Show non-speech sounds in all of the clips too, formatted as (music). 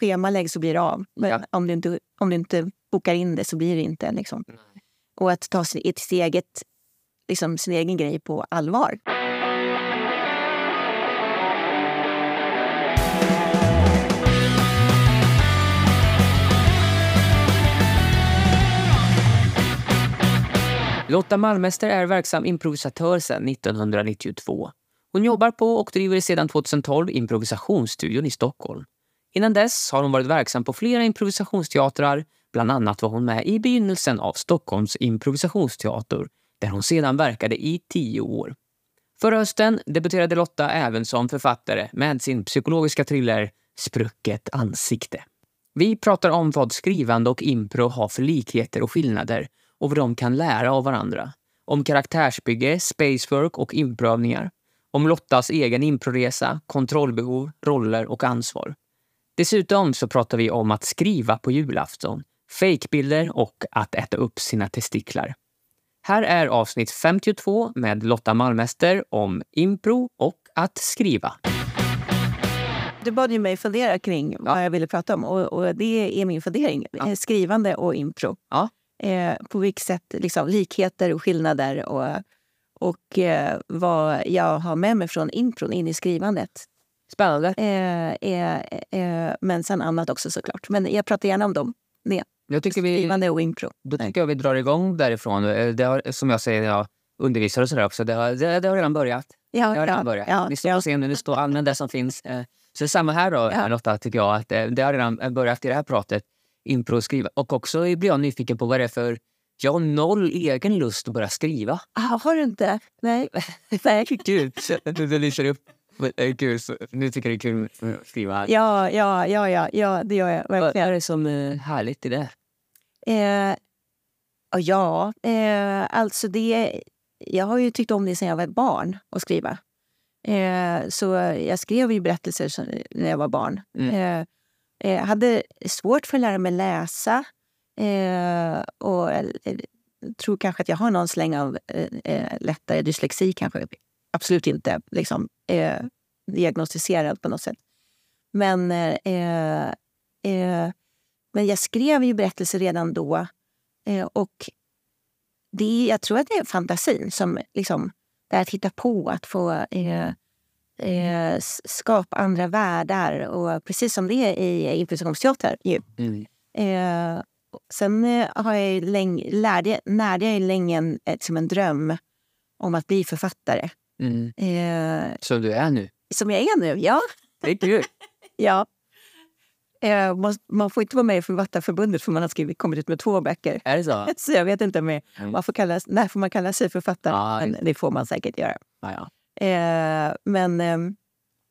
schemalägg så blir det av. Men Ja. om, du inte, om du inte bokar in det så blir det inte. Liksom. Och att ta sin, ett eget, liksom, sin egen grej på allvar. Lotta Malmester är verksam improvisatör sedan 1992. Hon jobbar på och driver sedan 2012 Improvisationsstudion i Stockholm. Innan dess har hon varit verksam på flera improvisationsteatrar. Bland annat var hon med i begynnelsen av Stockholms improvisationsteater där hon sedan verkade i tio år. Förra hösten debuterade Lotta även som författare med sin psykologiska thriller Sprucket ansikte. Vi pratar om vad skrivande och impro har för likheter och skillnader och vad de kan lära av varandra. Om karaktärsbygge, spacework och improövningar. Om Lottas egen improresa, kontrollbehov, roller och ansvar. Dessutom så pratar vi om att skriva på julafton, fejkbilder och att äta upp sina testiklar. Här är avsnitt 52 med Lotta Malmester om impro och att skriva. Du bad ju mig fundera kring vad jag ville prata om och, och det är min fundering. Ja. Eh, Skrivande och impro. Ja. Eh, på vilket sätt liksom, likheter och skillnader och, och eh, vad jag har med mig från impron in i skrivandet. Spännande. Eh, eh, eh, men sen annat också såklart. Men jag pratar gärna om dem. Det. Jag tycker vi, Skrivande och impro. då tycker jag vi drar igång därifrån. Eh, Det har, som jag säger, jag undervisar och sådär också. Det har, det, det har redan börjat. Ja, Det har redan börjat. ja, Ni står ja. på scenen, det står använd det som finns. Eh, Så det samma här då, Ja. Lotta, tycker jag. Att eh, det har redan börjat i det här pratet. Impro och skriva. Och också blir jag nyfiken på vad det är för... Jag har noll egen lust att börja skriva. Ah, har du inte? Nej. (laughs) Nej. Kul! Du lyser upp. Eh, Kul. så- Nu tycker jag det är kul att skriva. Ja, ja, ja, ja, ja, det gör jag Vad verkligen. är det som är härligt i det? Eh, ja, eh, alltså det... Jag har ju tyckt om det sedan jag var barn, att skriva. Eh, så jag skrev ju berättelser som- när jag var barn. Mm. Eh, eh, hade svårt för att lära mig läsa. Eh, och jag tror kanske att jag har någon släng av eh, lättare dyslexi. kanske. Absolut inte liksom, eh, diagnostiserad på något sätt. Men eh, eh, men jag skrev ju berättelser redan då. Eh, och det, jag tror att det är fantasin som liksom, det här att hitta på, att få eh, eh, skapa andra världar. Och precis som det är i improvisationsteater. Ju. Mm. Eh, sen eh, har jag länge, lärde, närde jag länge en, ett, som en dröm om att bli författare. Mm. Eh, Som du är nu. som jag är nu, ja. Det är kul. (laughs) Ja. Eh, man, man får inte vara med i Författarförbundet för man har skrivit, kommit ut med två böcker. Är det så? (laughs) Så jag vet inte med, Mm. man får kallas, när får man kalla sig författare. Ja, men det får man säkert göra. Ja, ja. Eh, men ehm,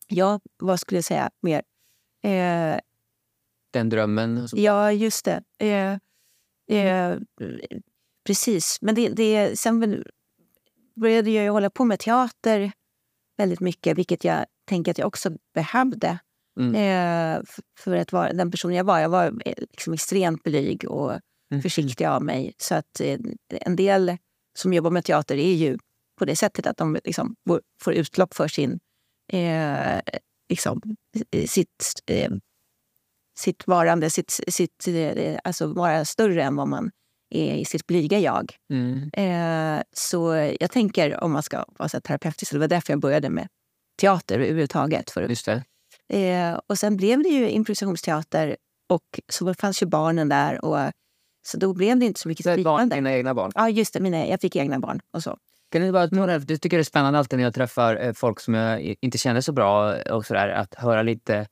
ja, vad skulle jag säga mer? Eh, Den drömmen. ja, just det. Eh, eh, precis. Men det, det, sen började jag ju hålla på med teater väldigt mycket, vilket jag tänker att jag också behövde. Mm. Eh, för att vara den person jag var. Jag var eh, liksom extremt blyg och Mm. försiktig av mig. Så att eh, en del som jobbar med teater är ju på det sättet att de liksom får- utlopp för sin, eh, liksom, sitt, eh, sitt varande, sitt, sitt, alltså vara större än vad man i sitt blyga jag. Mm. Eh, så jag tänker, om man ska vara så terapeutisk, det var därför jag började med teater överhuvudtaget. För, Just eh, och sen blev det ju improvisationsteater och så fanns ju barnen där. Och, så då blev det inte så mycket Så barn, dina egna barn. Ja, just det. Mina, jag fick egna barn och så. Kan du bara, några, du tycker det är spännande alltid när jag träffar eh, folk som jag inte känner så bra och sådär, att höra lite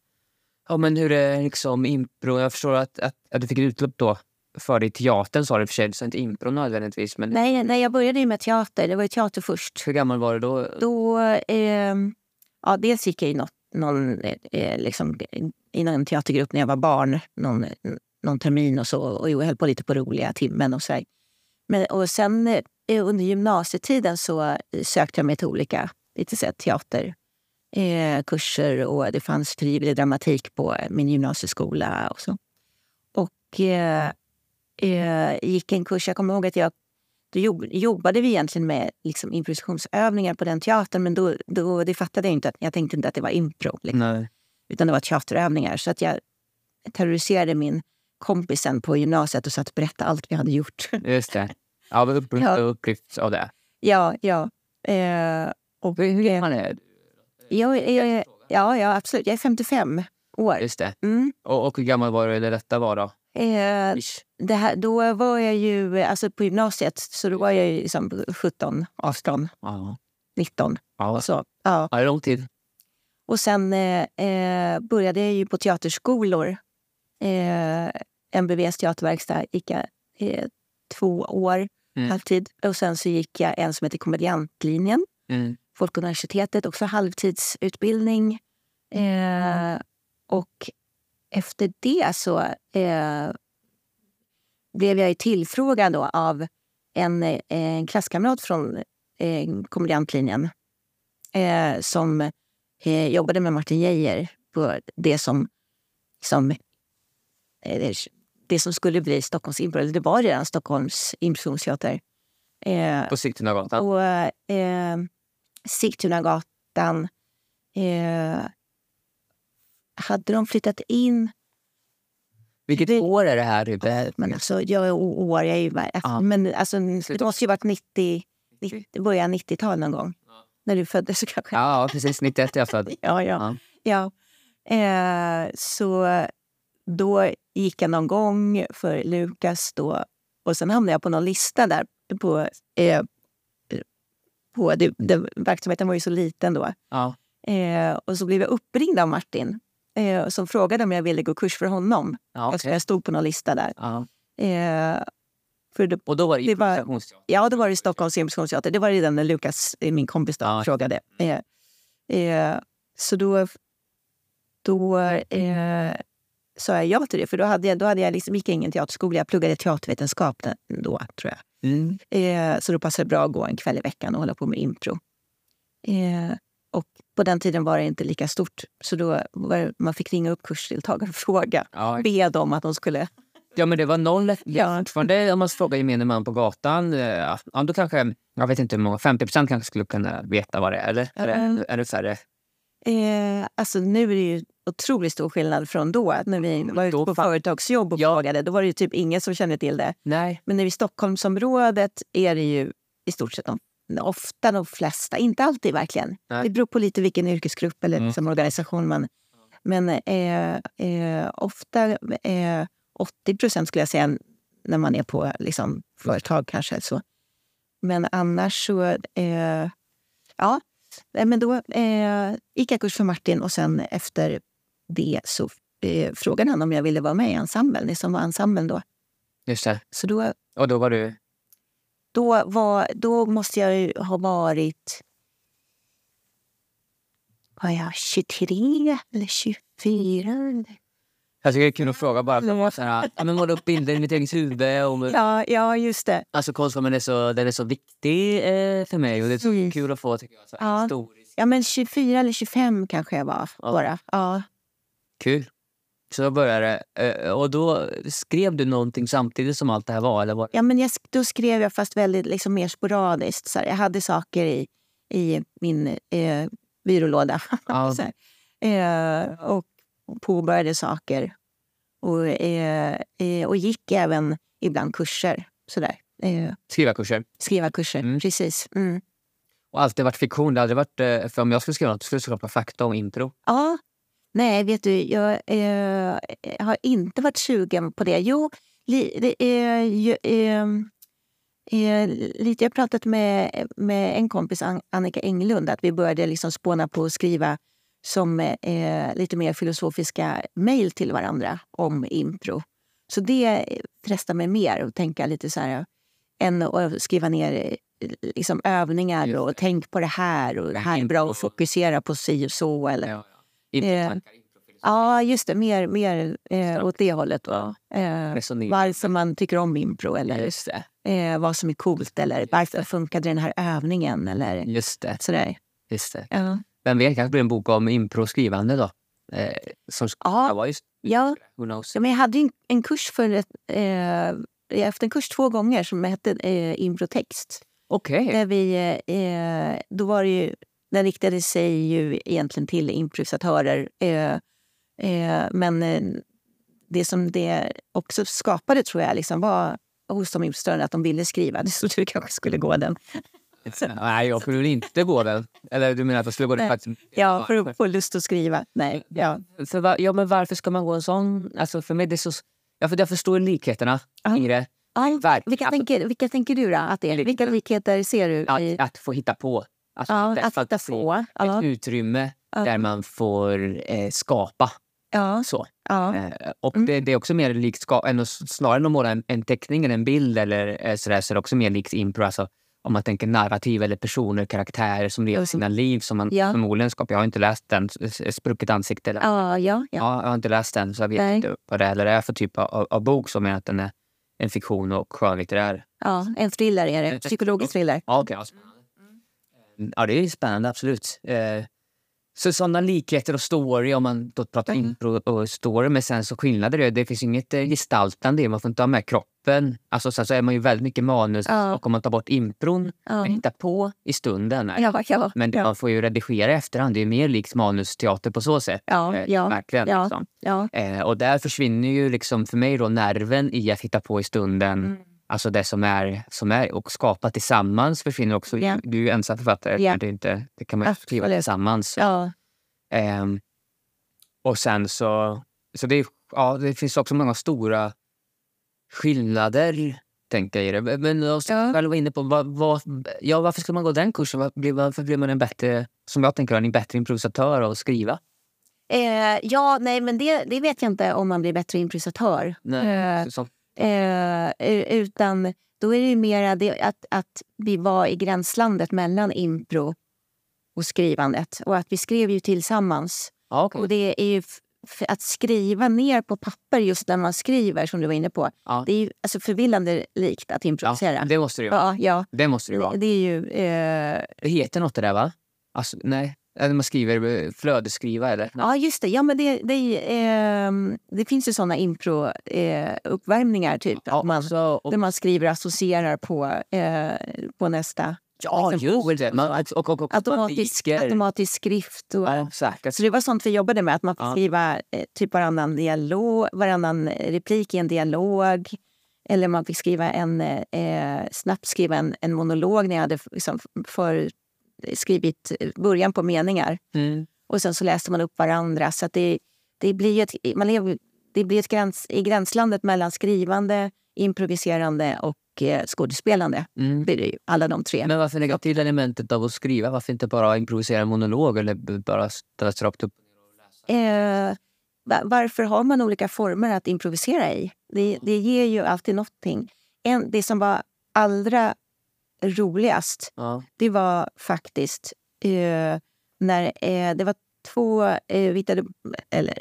ja, men hur det är liksom impro. Jag förstår att, att, att du fick ett utlopp då för i teatern sa du i och för sig, så inte impro nödvändigtvis. Men Nej, nej, jag började ju med teater. Det var ju teater först. hur gammal var du då? Då, ehm, ja, dels gick jag i något, någon, eh, eh, liksom, i någon teatergrupp när jag var barn, någon, någon termin och så. Och jag höll på lite på roliga timmen och så. där. Men, och sen eh, under gymnasietiden så eh, sökte jag mig till olika lite så här, teaterkurser eh, kurser och det fanns frivillig dramatik på min gymnasieskola och så. Och eh, eh, gick en kurs, jag kommer ihåg att jag då jobb, jobbade vi egentligen med liksom, improvisationsövningar på den teatern men då, då, det fattade jag inte. Att, jag tänkte inte att det var impro. Liksom utan det var teaterövningar. Så att jag terroriserade min kompisen på gymnasiet och satt och berättade allt vi hade gjort. Just det. Ja, upp, Ja. upplyft av det. ja, ja. Eh, och, Hur gammal är du? jag, jag, ja, ja, absolut. Jag är 55 år. Just det. Mm. Och, och hur gammal var du när detta var då? Eh, det här, då var jag ju alltså på gymnasiet, så då var jag ju liksom 17, 18, Ja. 19. Ja, Så, ja. ja, lång tid. Och sen eh, eh, började jag ju på teaterskolor. Eh, MBVs teaterverkstad gick jag eh, två år Mm. halvtid. Och sen så gick jag en som heter komediantlinjen. Mm. Folkuniversitetet, också halvtidsutbildning. Eh, och efter det så eh, blev jag ju tillfrågad då av en, eh, en klasskamrat från eh, komediantlinjen eh, som eh, jobbade med Martin Geijer på det som, som, eh, det som skulle bli Stockholms impro, eller det var redan Stockholms improvisationsteater. Eh, På Sigtunagatan. och eh, Sigtunagatan eh, hade de flyttat in... Vilket det- år är det här? Typ? Men alltså, jag är år, jag är ju... bara- Ja. Men alltså, det måste ju varit 90, 90 början 90-tal någon gång. När du föddes kanske. Ja, precis. 91 är jag född. (laughs) Ja, ja. ja. Eh, så då gick jag någon gång för Lukas då. Och sen hamnade jag på någon lista där. På, eh, på det, det, verksamheten var ju så liten då. Ja. Eh, och så blev jag uppringd av Martin eh, som frågade om jag ville gå kurs för honom. Ja, okej. jag stod på någon lista där. ja. Eh, för det, Och då var det Det var- ja, det var det Stockholms improvisationsteater. Det var redan när Lukas, eh, min kompis, då, Ja. frågade. Eh, eh, så då, då eh, sa jag ja till det. För då hade jag, då hade jag liksom, gick jag ingen teaterskola. Jag pluggade teatervetenskap då, tror jag. Mm. Eh, så då passade det bra att gå en kväll i veckan och hålla på med impro. Eh, och på den tiden var det inte lika stort. Så då det, man fick ringa upp kursdeltagare och (laughs) fråga. Ja. Be dem att de skulle... ja, men det var noll. Ja. Fortfarande, om man frågar gemene man på gatan, eh, ja, då kanske, jag vet inte hur många, 50 procent kanske skulle kunna veta vad det är. Eller är Mm. det, är det färre? Eh, alltså nu är det ju otroligt stor skillnad från då. När vi var ute på fa- företagsjobb och Ja. frågade, då var det ju typ ingen som kände till det. Nej. Men i Stockholmsområdet är det ju i stort sett de, ofta de flesta. Inte alltid verkligen. Nej. Det beror på lite vilken yrkesgrupp eller Mm. liksom organisation man... Men eh, eh, ofta eh, 80 procent skulle jag säga när man är på liksom, företag kanske. Så. Men annars så... Eh, ja, men då eh, gick jag kurs för Martin och sen efter det så eh, frågade han om jag ville vara med i ensemblen, det som var ensemblen då. Just det. Så då Och då var du... då, var, då måste jag ju ha varit... Var jag 23 eller 24? Jag tycker det är kul att fråga bara. för att ja, men måla upp bilder i mitt eget huvud. Om, Ja, ja just det. Alltså konstformen är så, den är så viktig eh, för mig och det är så Mm. kul att få tycker jag. Så här, Ja. Historiskt. Ja, men 24 eller 25 kanske jag var Ja. bara. Ja. Kul. Så då började det. Eh, Och då skrev du någonting samtidigt som allt det här var? Eller var... Ja, men jag, då skrev jag fast väldigt liksom, mer sporadiskt. Så här, jag hade saker i, i min eh, byrålåda. (laughs) Ja. så. Eh, och påbörjade saker. Och, eh, eh, och gick även ibland kurser. Sådär. Eh, Skrivarkurser. skriva kurser, Mm. precis. Mm. Och alltid varit fiktion. Det hade varit, eh, för om jag skulle skriva något skulle jag skapa fakta och impro. Ja. Nej, vet du, jag eh, har inte varit sugen på det. Jo, li, det är ju, eh, eh, lite. Jag har pratat med, med en kompis, An- Annika Englund, att vi började liksom spåna på att skriva som eh, lite mer filosofiska mejl till varandra om impro. Så det frestar mig mer att tänka lite så här än att skriva ner liksom övningar och tänk på det här och det här är bra att fokusera på si och så. Eller, Ja, ja. Eh. Ja, just det. Mer, mer eh, åt det hållet. Då. Eh, varför man tycker om impro eller eh, vad som är coolt eller varför funkade den här övningen eller Just det. sådär. Just det. Ja. Vem vet, kanske blir en bok om improskrivande då. Eh, som Ja. vara just Ja, ja, men jag hade en, en kurs för ett, eh, jag haft en kurs två gånger som hette eh, improtext. Okej. Där vi, eh, då var det ju, den riktade sig ju egentligen till improvisatörer. Eh, eh, men eh, det som det också skapade tror jag liksom var hos de improvisatörerna att de ville skriva. (laughs) Det så du kanske skulle gå den. (laughs) Nej, jag skulle inte gå den. Eller du menar att jag skulle gå den faktiskt? Ja, för att få lust att skriva. Nej, ja. För, va- ja, men varför ska man gå en sån? Alltså för mig det är så... Ja, för jag förstår likheterna, Verkligen. vilka, Alltså- tänker, vilka tänker du då att det är? Vilka likheter ser du? Att, I, att få hitta på. Alltså, ja, att se på. Ja, Ett utrymme där man får eh, skapa. Så. Eh, och Mm. det, det är också mer likt, ska, än att, snarare än att måla en, en teckning eller en bild eller eh, sådär, så är det också mer likt impro. Alltså, om man tänker narrativ eller personer, karaktärer som lever sina liv som man Ja. förmodligen skapar. Jag har inte läst den, Sprucket ansikte. Eller, ja, ja, ja. Ja, jag har inte läst den så jag vet Nej. inte vad det heller är för typ av, av bok som är att den är en fiktion och skönlitterär. ja. En thriller är det. En- Psykologisk thriller. Ja, okay, spännande. Ja, det är spännande, absolut. Eh, så sådana likheter och story, om man då pratar Mm. impro och story, men sen så skillnader, det, det finns inget eh, gestaltande i, man får inte ha med kroppen. Alltså sen så är man ju väldigt mycket manus Ja. och om man tar bort impron, Ja. man hittar på i stunden. Ja, ja, Men ja. man får ju redigera i efterhand, det är mer likt manusteater på så sätt. Ja, Eh, ja, verkligen. ja. Liksom. ja. Eh, och där försvinner ju liksom för mig då nerven i att hitta på i stunden. Mm. Alltså det som är, som är och skapa tillsammans försvinner också. Ja. Du är ju ensam författare, men det, inte, det kan man ju skriva tillsammans. ja. Ehm, och sen så, så det, ja, det finns också många stora skillnader tänker jag i det. Men jag Ja. var inne på vad, vad, ja, varför ska man gå den kursen? Varför blir man en bättre, som jag tänker, en bättre improvisatör och skriva? Eh, ja, nej, men det, det vet jag inte om man blir bättre improvisatör. Eh, Så, Eh, utan då är det ju det att, att vi var i gränslandet mellan impro och skrivandet. Och att vi skrev ju tillsammans. okej. Och det är ju att skriva ner på papper just när man skriver, som du var inne på. Ja. Det är ju alltså förvillande likt att improvisera. ja, det måste det ju vara. ja, ja. Det måste det vara. Det, det är ju... Eh, Det heter något det där va? Alltså, nej, eller man skriver eh, flödesskriva eller? Nej. ja, just det. Ja, men det, det, ehm, det finns ju såna impro-uppvärmningar, typ. Ja, man, så, och, där man skriver och associerar på, eh, på nästa. ja liksom just ord. det. Man, och, och, och, Automatisk, automatisk skrift. Och, Ja, säkert. Så det var sånt vi jobbade med, att man fick Ja. skriva eh, typ varannan, dialog, varannan replik i en dialog. Eller man fick skriva en, eh, snabbt skriva en, en monolog när jag hade liksom för, skrivit början på meningar. Mm. Och sen så läste man upp varandra. Så det, det blir ett, man lever, det blir ett gräns, i gränslandet mellan skrivande, improviserande och eh, skådespelande. Mm. Det ju, alla de tre. Men varför lägga till elementet av att skriva? Varför inte bara improvisera en monolog eller bara ställa sig rakt upp? Eh, va- varför har man olika former att improvisera i? Det, det ger ju alltid någonting. En, det som var allra roligast, Ja. det var faktiskt eh, när eh, det var två... Eh, vi hittade, eller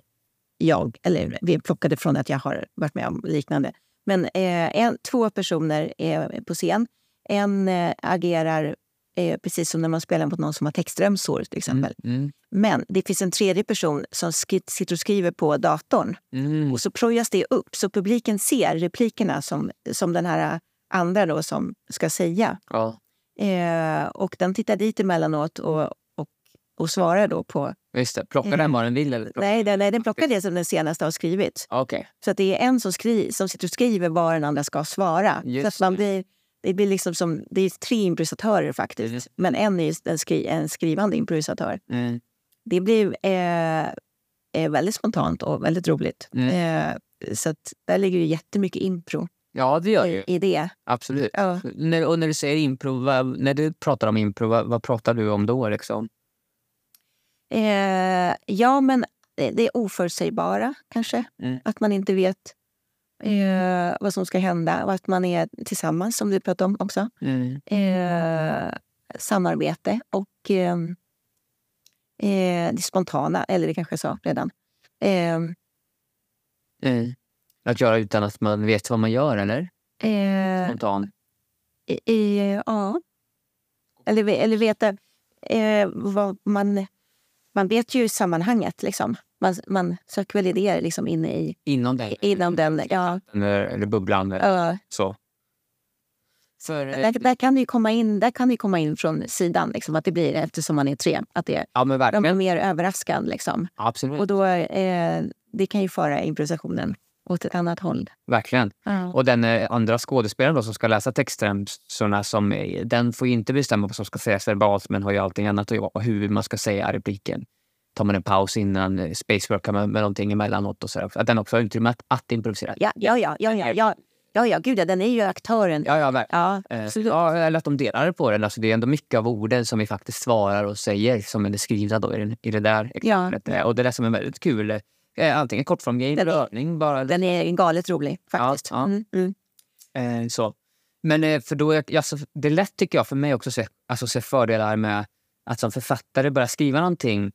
jag, eller vi plockade från att jag har varit med om liknande. Men eh, en, två personer är på scen. En eh, agerar eh, precis som när man spelar mot någon som har textremsor till exempel. Mm. Men det finns en tredje person som sitter och skriver på datorn. Mm. Och så projas det upp så publiken ser replikerna som, som den här andra då som ska säga. Ja, Eh, och den tittar dit emellanåt och, och, och svarar då på... just det. Plocka den vad den vill? Eller? Nej, den, nej, den plockar det som den senaste har skrivit. Okej. Så att det är en som, skri, som sitter och skriver vad den andra ska svara. Just så att man blir, det blir liksom som, det är tre improvisatörer faktiskt. Just. Men en är en, skri, en skrivande improvisatör. Mm. Det blir eh, eh, väldigt spontant och väldigt roligt. Mm. Eh, så att där ligger ju jättemycket impro Ja, det gör ju. i, i det. Absolut. Ja. När, och när du säger impro, vad, när du pratar om impro, vad, vad pratar du om då? Liksom? Eh, ja, men det, det är oförutsägbara kanske. Mm. Att man inte vet eh, vad som ska hända och att man är tillsammans, som du pratade om också. Mm. Eh, samarbete och eh, eh, det spontana, eller det kanske jag sa redan. Eh, Mm. Att göra utan att man vet vad man gör, eller? eh, Spontan. i, ja. Eller, eller veta eh, vad man... Man vet ju sammanhanget. Liksom. Man, man söker väl idéer liksom, inne i, Inom den, inom den. Ja, eller, eller bubblan. Ja. så. För, Där, där kan det komma in, där kan det komma in från sidan, liksom, att det blir eftersom man är tre. Att det, ja, men de är mer överraskad. Liksom. Absolut. Och då, eh, det kan ju föra improvisationen åt ett annat håll. Verkligen. Ja. Och den eh, andra skådespelaren då som ska läsa textremsorna, som, eh, den får inte bestämma vad som ska sägas verbalt men har ju allting annat att göra och hur man ska säga repliken. Tar man en paus innan, eh, spaceworkar man med någonting emellanåt och så. Att den också har utrymme att, att improvisera. Ja, ja, ja, ja, ja, ja, ja, ja, gud ja, den är ju aktören. Ja, ja, verkligen. Ja, absolut. Ja, eller att de delar på den. Alltså, det är ändå mycket av orden som vi faktiskt svarar och säger som är skrivna då i, den, i det där Ja. exemplet. Eh, Och det är det som är väldigt kul. Eh, Antingen kortformgrej eller Den är- övning. Bara, Den är galet rolig faktiskt. Ja, ja. Mm, mm. Eh, så. Men eh, för då är, alltså, det är lätt tycker jag för mig också att se, alltså, se fördelar med att som författare börja skriva någonting,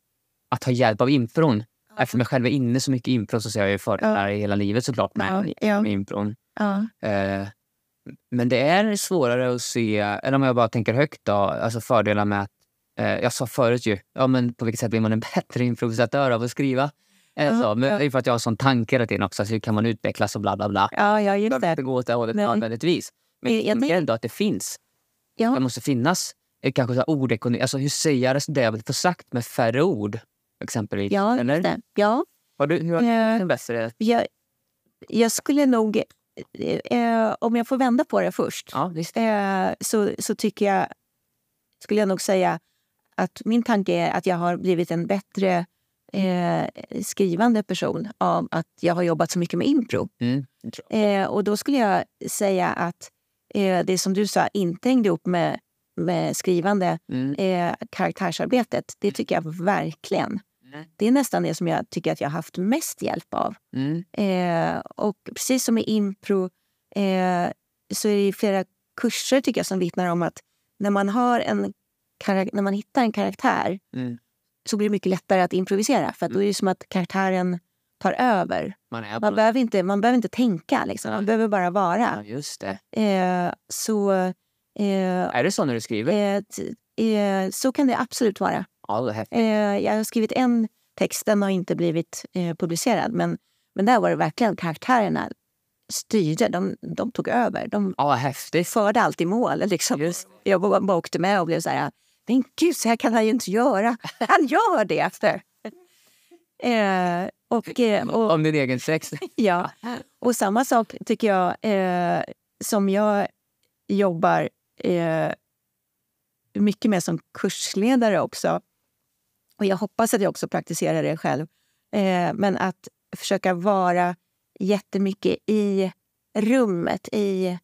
att ha hjälp av impron. Eftersom jag själv är inne så mycket i impro så ser jag ju fördelar i hela livet såklart med, Ja, ja, med impron. ja. Eh, men det är svårare att se, eller om jag bara tänker högt då, alltså fördelar med att, eh, jag sa förut ju, ja men på vilket sätt blir man en (laughs) bättre improvisatör av att skriva? Eh, så, men det är för att jag har sån tanke hela tiden också, så hur kan man utvecklas och bla bla bla. ja, ja just det. behöver gå åt det hållet nödvändigtvis. Men Jag- jag tänker ändå att det finns. Det Ja, måste finnas eh, kanske så ordekonomi. Alltså hur säger jag det jag vill få sagt med färre ord? Exempelvis. ja, Eller? det. Ja, Har du, hur har Eh, du en bättre... jag, jag skulle nog... Eh, om jag får vända på det först Ja, eh, så, så tycker jag, skulle jag nog säga att min tanke är att jag har blivit en bättre eh, skrivande person av att jag har jobbat så mycket med impro. Mm. Eh, och då skulle jag säga att eh, det som du sa inte hängde ihop med, med skrivande, Mm. eh, karaktärsarbetet. Det tycker jag verkligen. Mm. Det är nästan det som jag tycker att jag har haft mest hjälp av. Mm. Eh, och precis som i impro eh, så är det flera kurser tycker jag som vittnar om att när man, har en, när man hittar en karaktär Mm. Så blir det mycket lättare att improvisera. För att då är det som att karaktären tar över. Man är. Man behöver inte, man behöver inte tänka, liksom. man behöver bara Ja, vara. just det. Eh, så, eh, Är det så när du skriver? eh, eh, så kan det absolut vara. Ja, det. Eh, jag har skrivit en text, den har inte blivit eh, publicerad. Men, men där var det verkligen karaktärerna styrde. De, de tog över. De Ja, häftigt. förde allt i mål. Liksom. Just. Jag bara, bara åkte med och blev så här... Men gud, så här kan han ju inte göra. Han gör det efter. Eh, och, eh, och, Om din egen text. (laughs) ja. och samma sak tycker jag eh, som jag jobbar eh, mycket med som kursledare också. Och jag hoppas att jag också praktiserar det själv. Eh, men att försöka vara jättemycket i rummet, i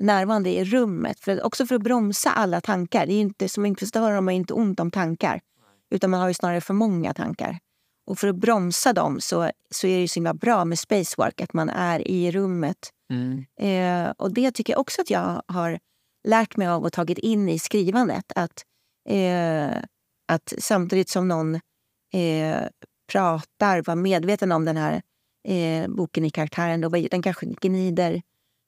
närvarande i rummet. För, också för att bromsa alla tankar. Det är inte, som inkvisitör har man inte ont om tankar. Utan man har ju snarare för många tankar. Och för att bromsa dem så, så är det så himla bra med spacework, att man är i rummet. Mm. Eh, och det tycker jag också att jag har lärt mig av och tagit in i skrivandet. Att, eh, att samtidigt som någon eh, pratar, vara medveten om den här eh, boken i karaktären. Då, den kanske gnider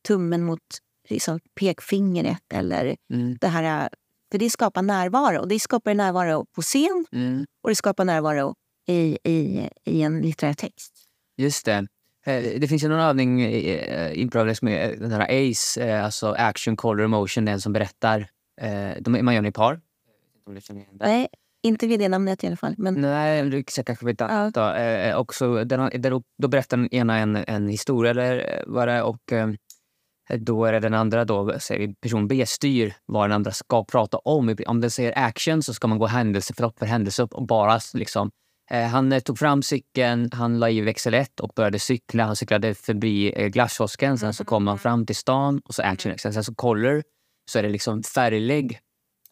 tummen mot liksom, pekfingret eller Mm. det här. För det skapar närvaro. Det skapar närvaro på scen Mm. och det skapar närvaro i, i, i en litterär text. Just det. Eh, Det finns ju någon övning i improv som är den här ACE, eh, alltså action, color, emotion, den som berättar. eh, man gör den i par. Nej, inte vid det namnet i alla fall. Men, Nej, du kanske vet annat. Då. Eh, också, har- där, då berättar den ena en, en historia eller eh, vad det och eh, då är det den andra, då, säger vi, person B, styr vad den andra ska prata om. Om den säger action så ska man gå händelseförlopp för händelse och bara liksom eh, han eh, tog fram cykeln, han la i växel 1 och började cykla. Han cyklade förbi eh, glasskiosken, sen så kom han fram till stan och så action. Sen så color, så är det liksom färglägg.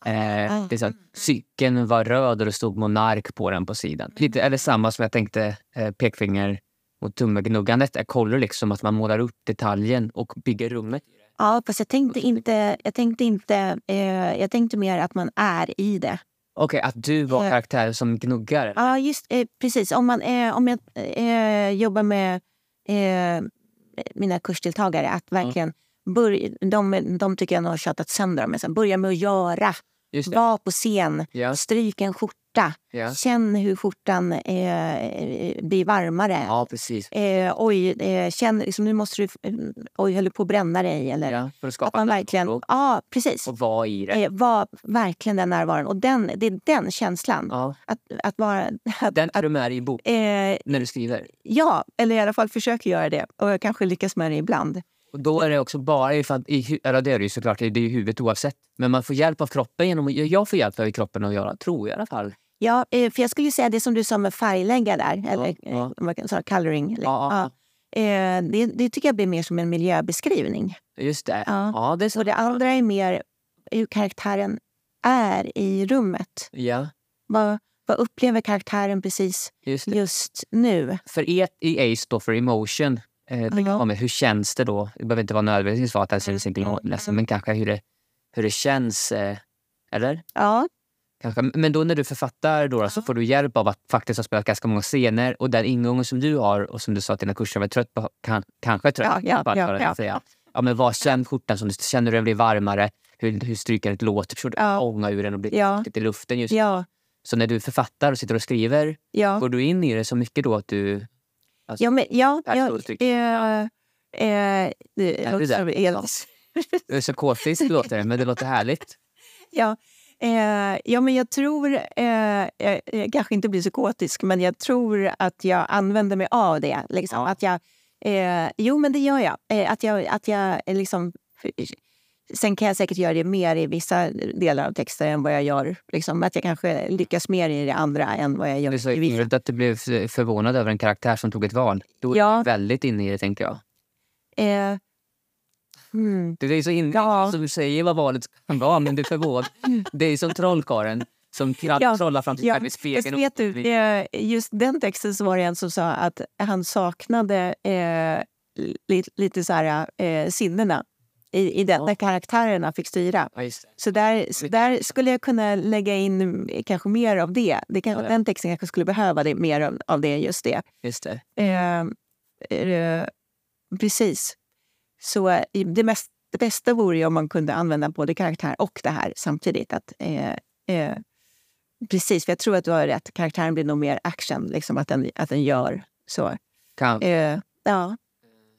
Eh, det så att cykeln var röd och det stod monark på den på sidan. Lite det samma som jag tänkte eh, pekfinger mot tummegnuggandet. Är color liksom att man målar upp detaljen och bygger rummet. ja, fast jag tänkte inte... Jag tänkte, inte eh, jag tänkte mer att man är i det. Okej, att du var Eh. karaktär som gnuggar. Ja, just eh, precis. Om, man, eh, om jag eh, jobbar med eh, mina kursdeltagare, att verkligen börja, de, de tycker jag nog har tjatat sönder sen börja med att göra. Var på scen, Ja. stryk en skjorta. Ja. Känn hur skjortan eh, blir varmare. ja, precis. Eh, oj, eh, känn, liksom, nu måste du... eh, Oj, höll du på att bränna dig? Eller, Ja, för att att skapa man ett verkligen... Ja, precis. och vara i det. Eh, var verkligen den närvaron. Och den, det är den känslan. Ja. Att, att vara... Att, Den är du med i bok eh, när du skriver. ja, eller i alla fall försöker göra det. Och jag kanske lyckas med det ibland. Och då är det också bara i, i eller det är det ju såklart, det är i huvudet oavsett. Men man får hjälp av kroppen genom, jag får hjälp av kroppen att göra, tror jag i alla fall. Ja, eh, för jag skulle ju säga det som du sa med färglägga där, eller ja. eh, kan- sa, coloring. Ja, ja. Eh, det, det tycker jag blir mer som en miljöbeskrivning. Just det. Ja. Ja, det är så. Och det andra är mer hur karaktären är i rummet. Ja, Vad, vad upplever karaktären precis just just nu? För E i ACE står för emotion. Eh, det kommer, hur känns det då? Det behöver inte vara nödvändigtvis vara att den inte ledsen, men kanske hur det, hur det känns. Eh, eller? Ja, Kanske. Men då när du författar då, så får du hjälp av att faktiskt ha spelat ganska många scener och den ingången som du har och som du sa att dina kurser var trött på, kan, kanske trött Ja, ja, på att ja, höra ja. säga. Ja, men vad känner skjortan som du känner du den blir varmare? Hur, hur strykandet låter? Förstår du? Ja. Ånga ur den och blir Ja. i luften just. ja, Så när du författar och sitter och skriver, ja. går du in i det så mycket då att du... Alltså, Ja, men, ja, ja, uttryck. eh, eh, det Ja, låter som det. Låter men det låter härligt. (laughs) Ja, eh, ja, men jag tror... Eh, jag, jag kanske inte blir psykotisk, men jag tror att jag använder mig av det. Liksom. Ja. Att jag, eh, jo, men det gör jag. Eh, att jag, att jag eh, liksom... Sen kan jag säkert göra det mer i vissa delar av texter än vad jag gör. Liksom, att jag kanske lyckas mer i det andra än vad jag gör Det är så i vissa. roligt att du blev förvånad över en karaktär som tog ett val. Då är Ja. du väldigt inne i det, tänker jag. Eh, hmm. Det är så inne Ja. som du säger vad valet kan vara, men du är förvånad. (laughs) Det är som trollkarlen som Ja, trollar fram sig Ja, i spegeln. vet du, eh, just den texten så var det en som sa att han saknade eh, lite, lite så här, eh, sinnena i, i den, Ja. när karaktärerna fick styra. Ja. Så där, så där skulle jag kunna lägga in kanske mer av det. det kan, Ja. Den texten kanske skulle behöva det, mer av, av det, just det. Just det. Eh, eh, precis. Så det, mest, det bästa vore ju om man kunde använda både karaktär och det här samtidigt. Att, eh, eh, precis, för jag tror att du har rätt. Karaktären blir nog mer action, liksom att den, att den gör så. Kan, Eh, ja.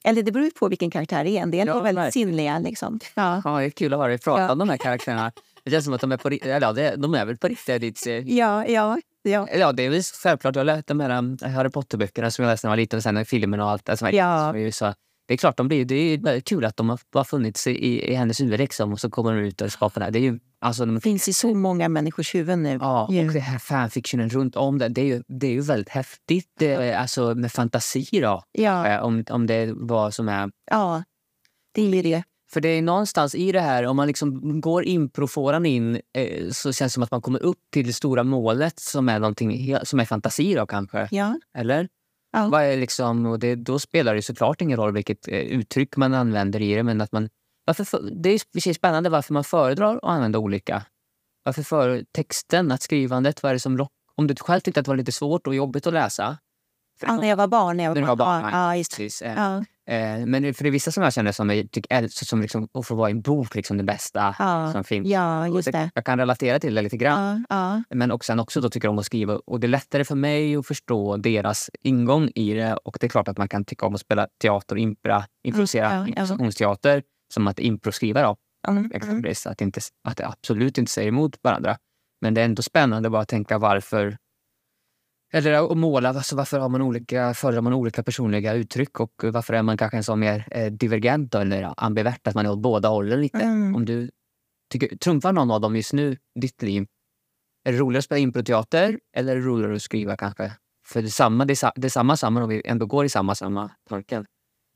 Eller det beror ju på vilken karaktär det är. En del Ja, är väldigt verkligen. sinnliga. Liksom. Ja. ja, det är kul att höra dig prata Ja. om de här karaktärerna. Det känns som att de är på eller de är väl på riktigt. Ditt, eh, Ja, ja, ja. Ja, det är väl självklart. Jag har läst de här um, Harry Potter-böckerna som jag läste när jag var liten och sen filmen och allt. Alltså, Ja. som är ju så, det är klart, de blir, det är väldigt kul att de har funnits i, i, i hennes huvud liksom, och så kommer de ut och skapar det här. Det är ju, alltså, de, finns i så många människors huvuden nu. Ja, och Ja. det här fanfictionen runt om det, det är ju, det är ju väldigt häftigt. Det, alltså med fantasi då, Ja, eh, om, om det vad som är... ja, det är det. För det är någonstans i det här, om man liksom går improfåran in eh, så känns det som att man kommer upp till det stora målet som är någonting som är fantasi då kanske. Ja, Eller? Ja. Vad är liksom, och det, då spelar det såklart ingen roll vilket eh, uttryck man använder i det. Men att man, varför, för- det är sig spännande varför man föredrar att använda olika. Varför för texten, att skrivandet, vad är det som lock, Om du själv tyckte att det var lite svårt och jobbigt att läsa. Ja, när jag var barn. När jag var var barn, Ja, just. Precis, eh, Ja, eh, men för det är vissa som jag känner som tycker som liksom, att få vara i en bok, liksom det bästa ja, som finns. ja, just det. Jag kan relatera till det lite grann. Ja. Men också, sen också då tycker om att skriva. Och det är lättare för mig att förstå deras ingång i det. Och det är klart att man kan tycka om att spela teater och impra, improvisera, ja, ja. improvisationsteater som att improskriva då. Mm, mm. Exempelvis. Att, inte, att det absolut inte säger emot varandra. Men det är ändå spännande bara att tänka varför eller att måla, alltså varför har man olika, föredrar man olika personliga uttryck och varför är man kanske en sån mer eh, divergent då, eller ambivert, att man är åt båda hållen lite. Mm. Om du tycker, trumfar någon av dem just nu ditt liv? Är det roligare att spela improteater eller är det roligare att skriva kanske? För det är samma, det är, sa- det är samma samma om vi ändå går i samma samma tanken.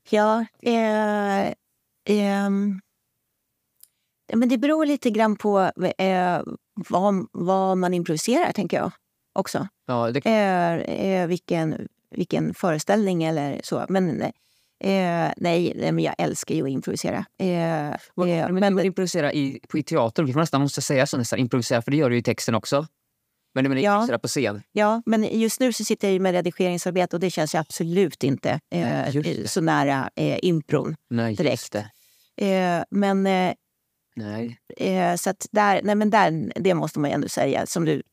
Ja, eh, ja, men det beror lite grann på eh, vad, vad man improviserar, tänker jag också. Ja, det, Eh, eh, vilken, vilken föreställning eller så. Men nej, men jag älskar ju att improvisera. Men, men improvisera i, på, i teater, får nästan måste säga så nästan, improvisera, för det gör du i texten också. Men, men Ja. improvisera på scen. Ja, men just nu så sitter jag ju med redigeringsarbete och det känns absolut inte eh, Nej, det. så nära eh, impron. Nej, Direkt. Eh, men eh, Nej. Eh, så där, nej men där, det måste man ju ändå säga, som du,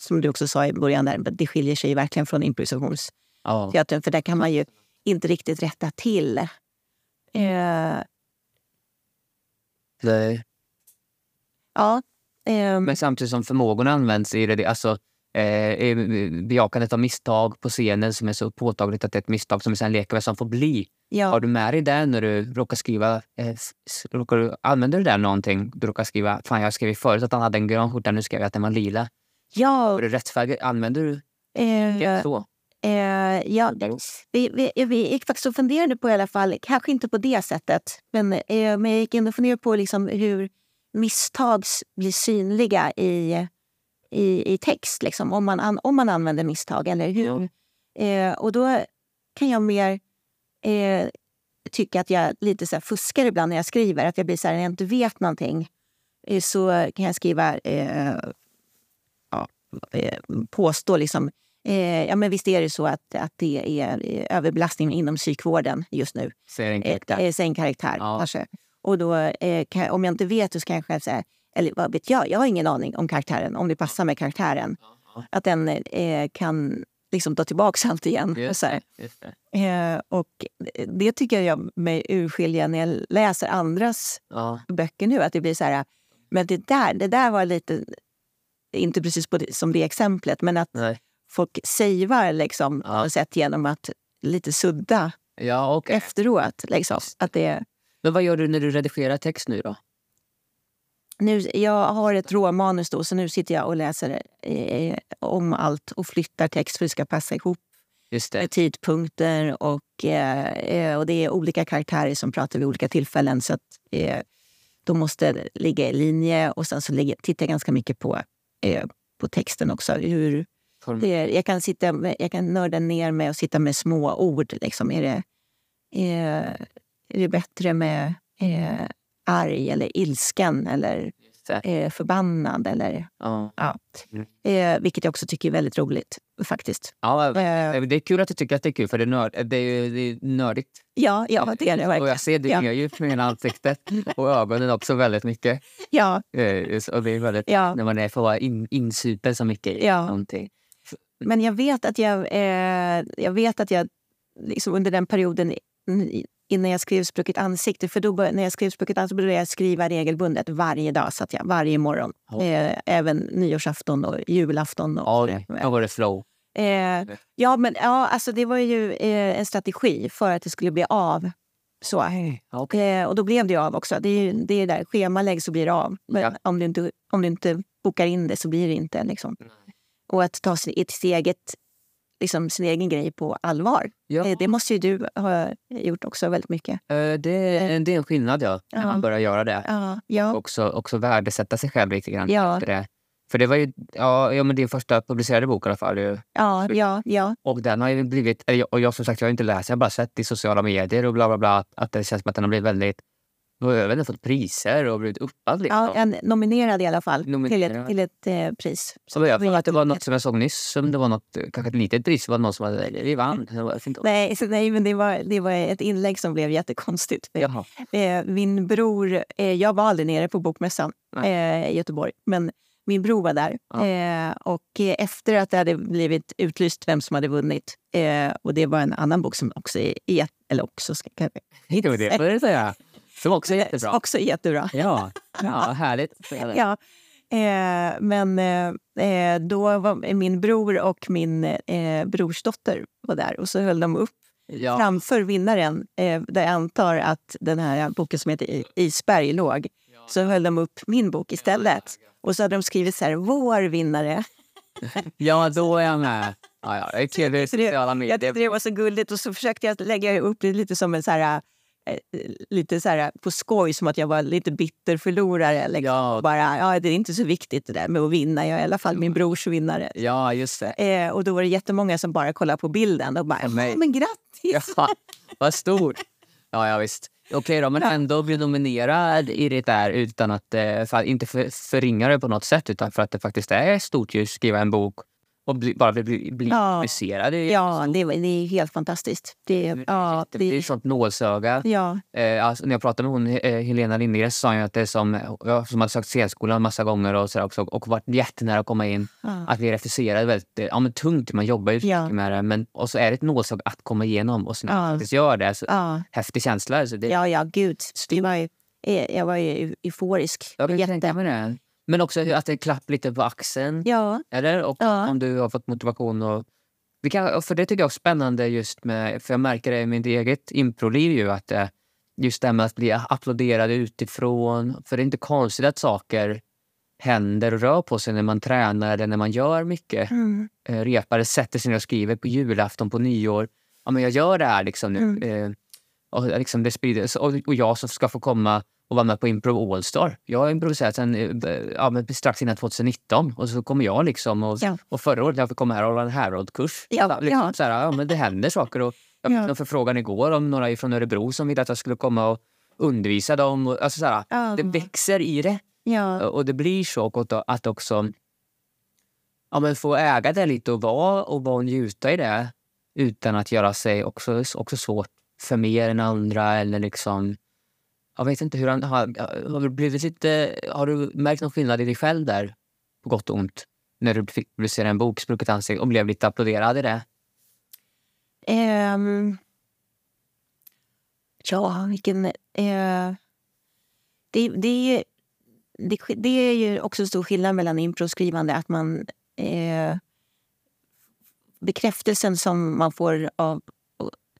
som du också sa i början, där, det skiljer sig verkligen från improvisationsteatern. Ja. För där kan man ju inte riktigt rätta till. Eh, Nej. ja, ehm, Men samtidigt som förmågorna används i det, alltså eh, bejakandet av misstag på scenen som är så påtagligt att det är ett misstag som vi sen leker med som får bli. ja. Har du med dig det när du råkar skriva? Eh, råkar du, använder du det någonting? Du råkar skriva, fan jag skrev förut att han hade en grön skjorta, nu skrev jag att den var lila. ja, Var det rättfärdigt? Använder du eh, det så? eh, ja, Vi, vi, vi gick faktiskt och funderade på i alla fall, kanske inte på det sättet, men, eh, men jag gick in och funderade på liksom hur misstag blir synliga i, i, i text. Liksom, om, man an, om man använder misstag, eller hur? Eh, och då kan jag mer eh, tycka att jag lite så fuskar ibland när jag skriver. Att jag blir så här, när jag inte vet någonting eh, så kan jag skriva eh, ja, eh, påstå liksom Eh, ja, men visst är det så att, att det är överbelastning inom psykvården just nu. Säger en karaktär. Säg en karaktär, Ja. Och då, eh, kan, om jag inte vet så kan jag själv säga, eller vad vet jag, jag har ingen aning om karaktären, om det passar med karaktären. Att den eh, kan liksom ta tillbaka (laughs) allt igen. Just Så just det. Eh, och det tycker jag mig urskilja när jag läser andras Ja. böcker nu. Att det blir så här, men det där, det där var lite, inte precis det, som det exemplet, men att Nej. folk savear liksom, Ja. sätt genom att lite sudda Ja, okej. efteråt. Liksom. Att det, Men vad gör du när du redigerar text nu då? nu, jag har ett råmanus då, så nu sitter jag och läser eh, om allt och flyttar text för att det ska passa ihop Just det. med tidpunkter. Och, eh, eh, och det är olika karaktärer som pratar vid olika tillfällen. Så att, eh, de måste ligga i linje. Och sen så ligger, tittar jag ganska mycket på, eh, på texten också. Hur, är, jag, kan sitta, jag kan nörda ner mig och sitta med små ord. Liksom. Är, det, är, är det bättre med eh, arg eller ilsken eller det. eh, förbannad? Eller, Ja. ja. Mm. eh, vilket jag också tycker är väldigt roligt faktiskt. Ja, Eh, det är kul att du tycker att det är kul, för det är, nörd, det är, det är nördigt. ja, ja, det är det Och verkligen. jag ser det Ja. ju på hela ansiktet och ögonen också väldigt mycket. Ja, Och det är väldigt, ja. när man är får in, insupen så mycket i Ja. någonting. Men jag vet att jag, eh, jag, vet att jag liksom under den perioden innan jag skrev Sprucket ansikte, för då när jag skrev Sprucket ansikte började jag skriva regelbundet varje dag, satt jag, varje morgon. Ja. Eh, även nyårsafton och julafton. Och Ja, då var det flow. Eh, ja, men ja, alltså det var ju eh, en strategi för att det skulle bli av. Så. Ja, okej. Eh, och då blev det av också. Det är det är där, schemalägg så blir det av. Men Ja. om, du inte, om du inte bokar in det så blir det inte. Liksom. Och att ta sin, ett eget, liksom, sin egen grej på allvar. Ja. Eh, det måste ju du ha gjort också väldigt mycket. Eh, Det, är- det är en skillnad, ja. När Ja. man börjar göra det. Ja, ja, Också, också värdesätta sig själv lite grann. Ja. efter det. För det var ju ja, ja, men din första publicerade bok i alla fall. ju. ja, ja, ja, Och den har ju blivit, och jag som sagt jag har inte läst, jag har bara sett i sociala medier och bla bla bla att- att det känns som att den har blivit väldigt, jag har även fått priser och blivit uppad liksom. ja. En nominerad i alla fall till Nominerad. ett, till ett eh, pris. Så jag för att det var något som jag såg nyss, som det var något, kanske ett litet pris, var någon som hade, vi vann. (laughs) Nej, så, nej men det var, det var ett inlägg som blev jättekonstigt. Jaha. Eh, min bror, eh, jag var aldrig nere på Bokmässan eh, i Göteborg, men min bror var där. Ja. Eh, och eh, efter att det hade blivit utlyst vem som hade vunnit, eh, och det var en annan bok som också är, är eller också, ska jag Det var det får jag säga. Som också är jättebra. Också jättebra. Ja, (laughs) ja härligt. Ja. Eh, men eh, eh, då var min bror och min eh, brorsdotter var där och så höll de upp Ja. framför vinnaren, eh, där jag antar att den här boken som heter Isberg låg, så höll de upp min bok istället. Och så hade de skrivit så här, vår vinnare. (laughs) ja, då är jag med. Ja, ja, det är sociala Jag tyckte det var så gulligt och så försökte jag lägga upp det lite som en så här, lite så här på skoj, som att jag var lite bitter förlorare. Liksom. Ja. Bara, ja, det är inte så viktigt det där med att vinna, jag är i alla fall min brors vinnare. Ja, just det. Eh, och då var det jättemånga som bara kollade på bilden och bara, Ja, men- grattis! Ja, vad stort. Ja, ja visst. Okej då, men ändå bli nominerad i det där utan att, eh, för, inte för, förringa det på något sätt utan för att det faktiskt är stort att skriva en bok och bli, bara bli, bli Ja. är, Ja, det, det är helt fantastiskt. Det, är- ja, det, det är ett sånt nålsöga. ja, Eh, alltså, när jag pratade med hon, eh, Helena Lindgren sa hon att det är som, jag som hade sökt scenskolan massa gånger och, så också, och varit jättenära att komma in. ja. Att bli refuserad är väldigt ja, men tungt, man jobbar ju Ja. med det. Men, och så är det ett nålsöga att komma igenom och sen Ja. faktiskt gör det. Så, ja. Häftig känsla. Alltså, det, Ja, ja, gud. Det var ju, eh, jag var ju euforisk. jag kan tänka mig det. Men också att det klapp lite på axeln. Ja, Eller? Och Ja. om du har fått motivation. Och, vi kan, för det tycker jag är spännande just med, för jag märker det i mitt eget improliv ju att eh, just det här med att bli applåderad utifrån. För det är inte konstigt att saker händer och rör på sig när man tränar eller när man gör mycket. mm. Eh, repare sätter sig ner och skriver på julafton, på nyår. Ja, men jag gör det här liksom nu. Mm. Eh, och, liksom det sprider, och jag som ska få komma och vara med på Improv Allstar. Jag har improviserat sen, eh, ja, strax innan 2019 och så kommer jag liksom. Och, Ja. och förra året när jag fick komma här och hålla en Herald-kurs. Ja, liksom. Så här, ja, men det händer saker. Och jag fick Ja. en förfrågan igår om några från Örebro som ville att jag skulle komma och undervisa dem. Och, alltså, så här, Ja. Det växer i det. Och det blir så att- att också ja, men få äga det lite och vara och, vara och njuta i det utan att göra sig också, också svårt för mer än andra. Eller liksom, jag vet inte hur han har, har, du blivit lite, har du märkt någon skillnad i dig själv där, på gott och ont? När du fick publicera en bok, Sprucket ansikte, och blev lite applåderad i det? Um, ja, vilken... Uh, det, det, det, det är ju också en stor skillnad mellan impro och skrivande. Att man... uh, bekräftelsen som man får av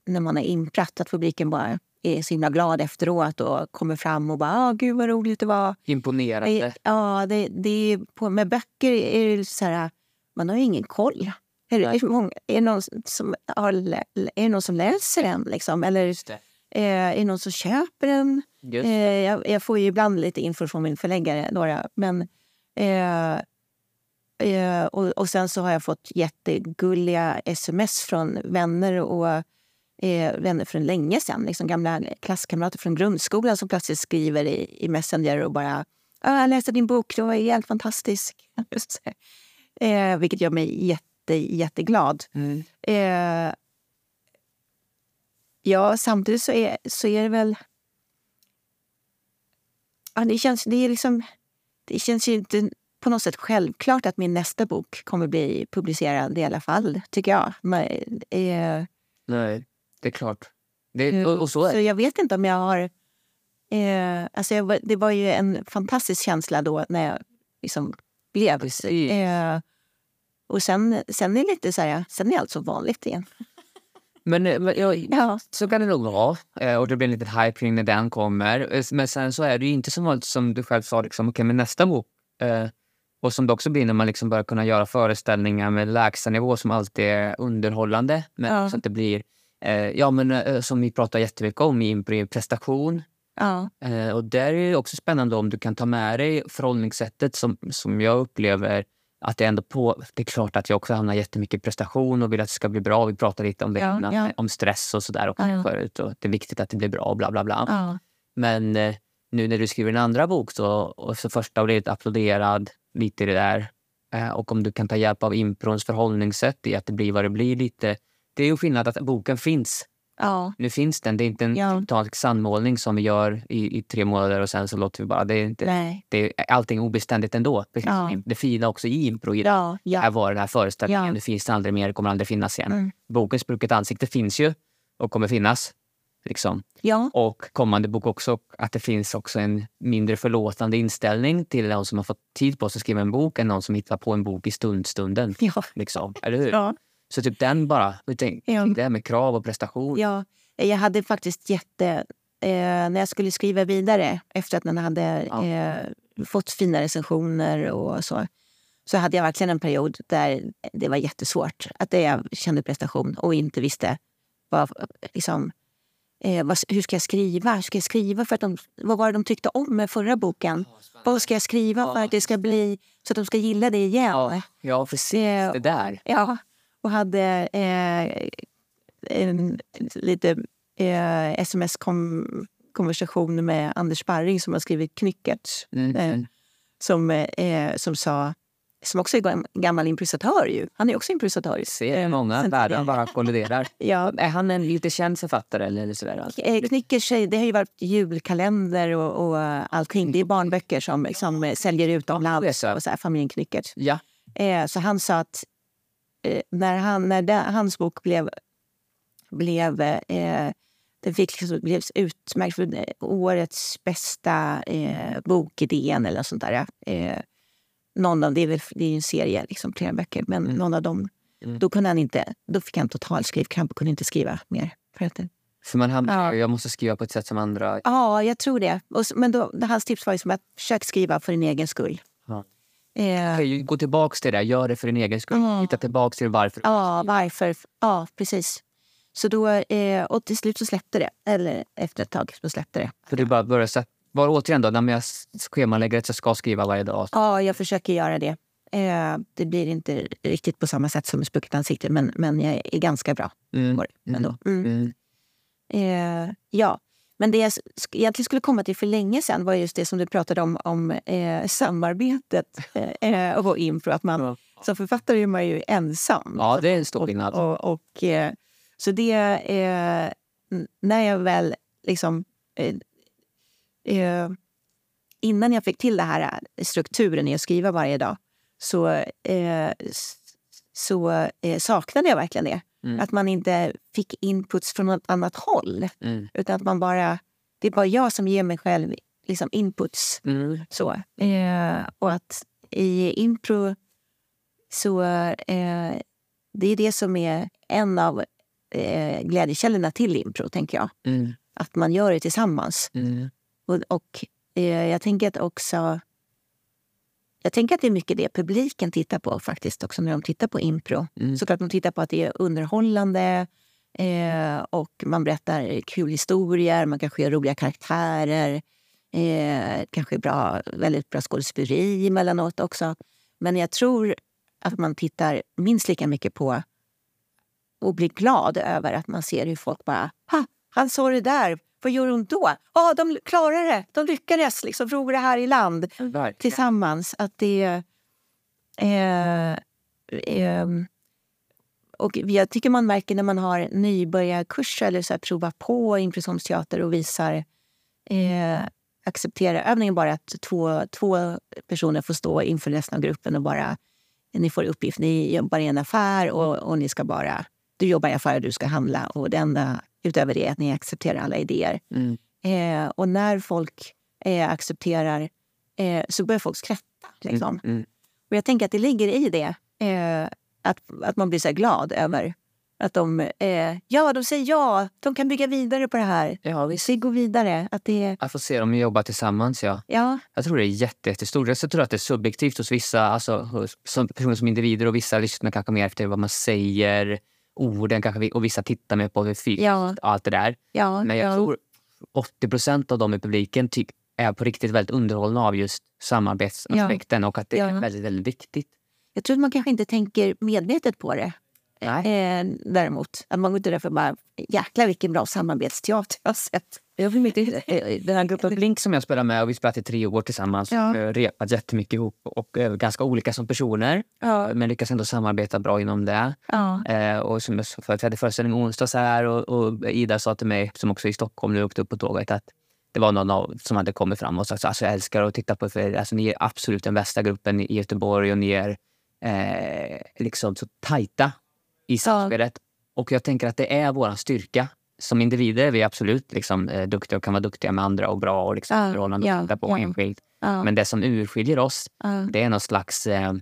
när man har imprat, att publiken bara är så himla glad efteråt och kommer fram och bara ah, “gud vad roligt det var”. Imponerande. Det, ja, det, det är på, med böcker är det så här, man har ju ingen koll. Är det, är det, någon, som har, är det någon som läser den? Liksom? Eller eh, är det någon som köper den? Eh, jag, jag får ju ibland lite info från min förläggare, några. Men, eh, eh, och, och sen så har jag fått jättegulliga sms från vänner och eh, vänner från länge sedan. Liksom gamla klasskamrater från grundskolan som plötsligt skriver i, i Messenger och bara "Ah, “Jag läste din bok, du var helt fantastisk”. (laughs) eh, vilket gör mig jätte, jätteglad. Mm. Eh, ja, samtidigt så är, så är det väl... Ja, det, känns, det, är liksom, det känns ju inte på något sätt självklart att min nästa bok kommer bli publicerad i alla fall, tycker jag. Men, eh, Nej, det är klart. Det, och, och så är så jag vet inte om jag har... Eh, alltså jag, det var ju en fantastisk känsla då när jag liksom blev... Eh, och sen, sen är lite så här, sen är allt som vanligt igen. (laughs) Men, eh, men jag, Ja, Så kan det nog vara. Eh, Och det blir en liten hype kring när den kommer. Eh, Men sen så är det inte som vanligt som du själv sa, liksom, okay, med nästa bok. Eh, och som det också blir när man liksom börjar kunna göra föreställningar med lägstanivå som alltid är underhållande. Men Ja. så att det blir, eh, ja men eh, som vi pratar jättemycket om i impro, är prestation. ja, Eh, och där är det också spännande om du kan ta med dig förhållningssättet som, som jag upplever att det ändå på... Det är klart att jag också hamnar jättemycket i prestation och vill att det ska bli bra. Vi pratade lite om det Ja, ja. om stress och sådär också Ja. förut. Och det är viktigt att det blir bra och bla bla bla. Men eh, nu när du skriver en andra bok så, och så första har blivit applåderad lite i det där. Eh, och om du kan ta hjälp av improns förhållningssätt i att det blir vad det blir lite. Det är ju skillnad att boken finns. ja. Nu finns den. Det är inte en Ja. totalisk sandmålning som vi gör i, i tre månader och sen så låter vi bara... Det är inte, Nej. det är allting obeständigt ändå. Ja. Det fina också i impro. Ja. Ja, Här var den här föreställningen. Ja. Det finns det aldrig mer. Det kommer aldrig finnas igen. Mm. Boken Sprucket ansikte finns ju och kommer finnas. Liksom. ja. Och kommande bok också att det finns också en mindre förlåtande inställning till någon som har fått tid på sig att skriva en bok än någon som hittar på en bok i stundstunden. Ja. Liksom. Eller hur? Ja. Så typ den bara. Tänkte, Ja. Det här med krav och prestation. ja. Jag hade faktiskt jätte... Eh, när jag skulle skriva vidare efter att den hade Ja. eh, fått fina recensioner och så så hade jag verkligen en period där det var jättesvårt. Att jag kände prestation och inte visste vad, liksom, eh, vad, hur ska jag skriva. Hur ska jag skriva för att de, vad var det de tyckte om med förra boken? Vad ska jag skriva för att det ska bli så att de ska gilla det igen? Ja, ja precis. Det- Det där. Ja, och hade eh, en lite eh, sms-konversation med Anders Sparring som har skrivit Knycket. Mm. Eh, som, eh, som sa som också är gam- gammal improvisatör ju. Han är också improvisatör. Ser många världar tidigare. bara kolliderar. (laughs) Ja, Är han en lite känd författare eller, eller sådär? Eh, Knyckers, eh, det har ju varit julkalender och, och eh, allting. Det är barnböcker som, som eh, säljer utomlands. Och så här, familjen Knyckers. Ja. Eh, så han sa att eh, när, han, när den, hans bok blev, blev, eh, den fick liksom, blev utmärkt för eh, årets bästa eh, bokidén eller något sånt där. Eh, någon av, det är, väl, det är en serie, liksom, flera böcker, men Mm. någon av dem. Mm. Då, kunde han inte, då fick han total skrivkramp och kunde inte skriva mer. För att, För man hamnar, Ja. Jag måste skriva på ett sätt som andra... Ja, jag tror det. Och, men då, hans tips var liksom att försök skriva för din egen skull. Eh, Okej, Gå tillbaka till det, gör det för din egen skull. Mm. Hitta tillbaka till varför. ja, varför? Ja, precis. Så då, eh, och till slut så släppte det. Eller efter ett tag så släppte det. För du bara börjar sätta... Bara återigen då, när jag schemalägger att jag ska skriva varje dag. Ja, jag försöker göra det. Eh, det blir inte riktigt på samma sätt som med ansikte, men, men jag är ganska bra Mm. på det. Ändå. Mm. Mm. Eh, ja, men det jag egentligen skulle komma till för länge sedan var just det som du pratade om, om eh, samarbetet eh, och impro. Att man. Som författare är man ju ensam. Ja, det är en stor skillnad. Och, och, eh, så det... Eh, när jag väl liksom... Eh, eh, innan jag fick till det här eh, strukturen i att skriva varje dag så, eh, så eh, saknade jag verkligen det. Mm. Att man inte fick inputs från något annat håll. Mm. Utan att man bara... Det är bara jag som ger mig själv liksom inputs. Mm. Så. Eh, och att i impro så... Eh, det är det som är en av eh, glädjekällorna till impro, tänker jag. Mm. Att man gör det tillsammans. Mm. Och, och eh, jag tänker att också... Jag tänker att det är mycket det publiken tittar på faktiskt också när de tittar på impro. Mm. Såklart de tittar på att det är underhållande eh, och man berättar kul historier, man kanske gör roliga karaktärer. Eh, kanske bra, väldigt bra skådespeleri emellanåt också. Men jag tror att man tittar minst lika mycket på och blir glad över att man ser hur folk bara ha, han sa det där, vad gör hon då? Ja, de klarar det, de lyckades liksom ro det här i land Verkligen. tillsammans. Att det... Eh, eh, och jag tycker man märker när man har nybörjarkurser eller så här, prova på impressionsteater och visar eh, acceptera övningen bara att två, två personer får stå inför resten av gruppen och bara ni får uppgift, ni jobbar i en affär och, och ni ska bara du jobbar i affär och du ska handla och det enda utöver det att ni accepterar alla idéer. Mm. Eh, och när folk eh, accepterar eh, så börjar folk skratta. Liksom. Mm. Och jag tänker att det ligger i det. Eh, att, att man blir så glad över att de, eh, ja, de säger ja, de kan bygga vidare på det här. Ja, visst. Vi går vidare. Att det, Att få se dem jobba tillsammans, ja. ja, Jag tror det är jätte, jättestort. Jag tror att det är subjektivt hos vissa, alltså hos, som personer som individer och vissa lyssnar kanske mer efter vad man säger, orden kanske, vi- och vissa tittar mer på det fysiskt, Ja. allt det där. ja, Men jag ja, tror 80 procent av dem i publiken ty- är på riktigt väldigt underhållna av just samarbetsaspekten och att det är väldigt, väldigt viktigt. jag tror att man kanske inte tänker medvetet på det. Eh, däremot, att man går inte där för bara jäklar vilken bra samarbetsteater jag har sett. Jag vill inte, (laughs) eh, den här gruppen Blink som jag spelar med, och vi spelat i tre år tillsammans, Ja. repat jättemycket ihop och är ganska olika som personer. Ja, Men lyckas ändå samarbeta bra inom det. ja, Eh, och som jag sa förut, vi hade föreställning onsdags här och, och Ida sa till mig, som också är i Stockholm nu åkte upp på tåget, att det var någon av, som hade kommit fram och sagt alltså, jag älskar att titta på er. Alltså, ni är absolut den bästa gruppen i Göteborg och ni är eh, liksom så tajta i samspelet. Och jag tänker att det är vår styrka. Som individer är vi absolut liksom, eh, duktiga och kan vara duktiga med andra och bra och liksom, Ja, förhållanden ja, titta på ja. enskilt. ja, Men det som urskiljer oss ja. det är någon slags, eh,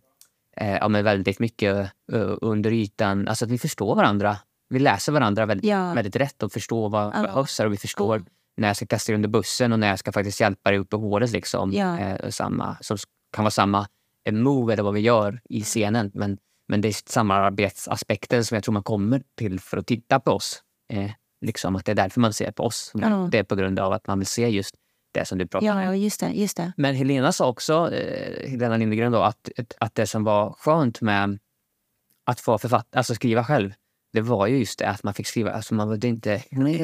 eh, ja, men väldigt mycket eh, under ytan. Alltså att vi förstår varandra. Vi läser varandra väldigt, Ja. väldigt rätt och förstår vad Ja. behövs och vi förstår Ja. när jag ska kasta dig under bussen och när jag ska faktiskt hjälpa dig upp i håret. Liksom. Ja. Eh, samma, som kan vara samma move eller vad vi gör i scenen. Men, men det är samarbetsaspekten som jag tror man kommer till för att titta på oss. Eh, liksom att det är därför man ser på oss. Ja. Det är på grund av att man vill se just det som du pratar om. ja, just det. Just det. Men Helena sa också, eh, Helena Lindgren, då, att, att det som var skönt med att få författa, alltså skriva själv, det var ju just det att man fick skriva, alltså man var inte,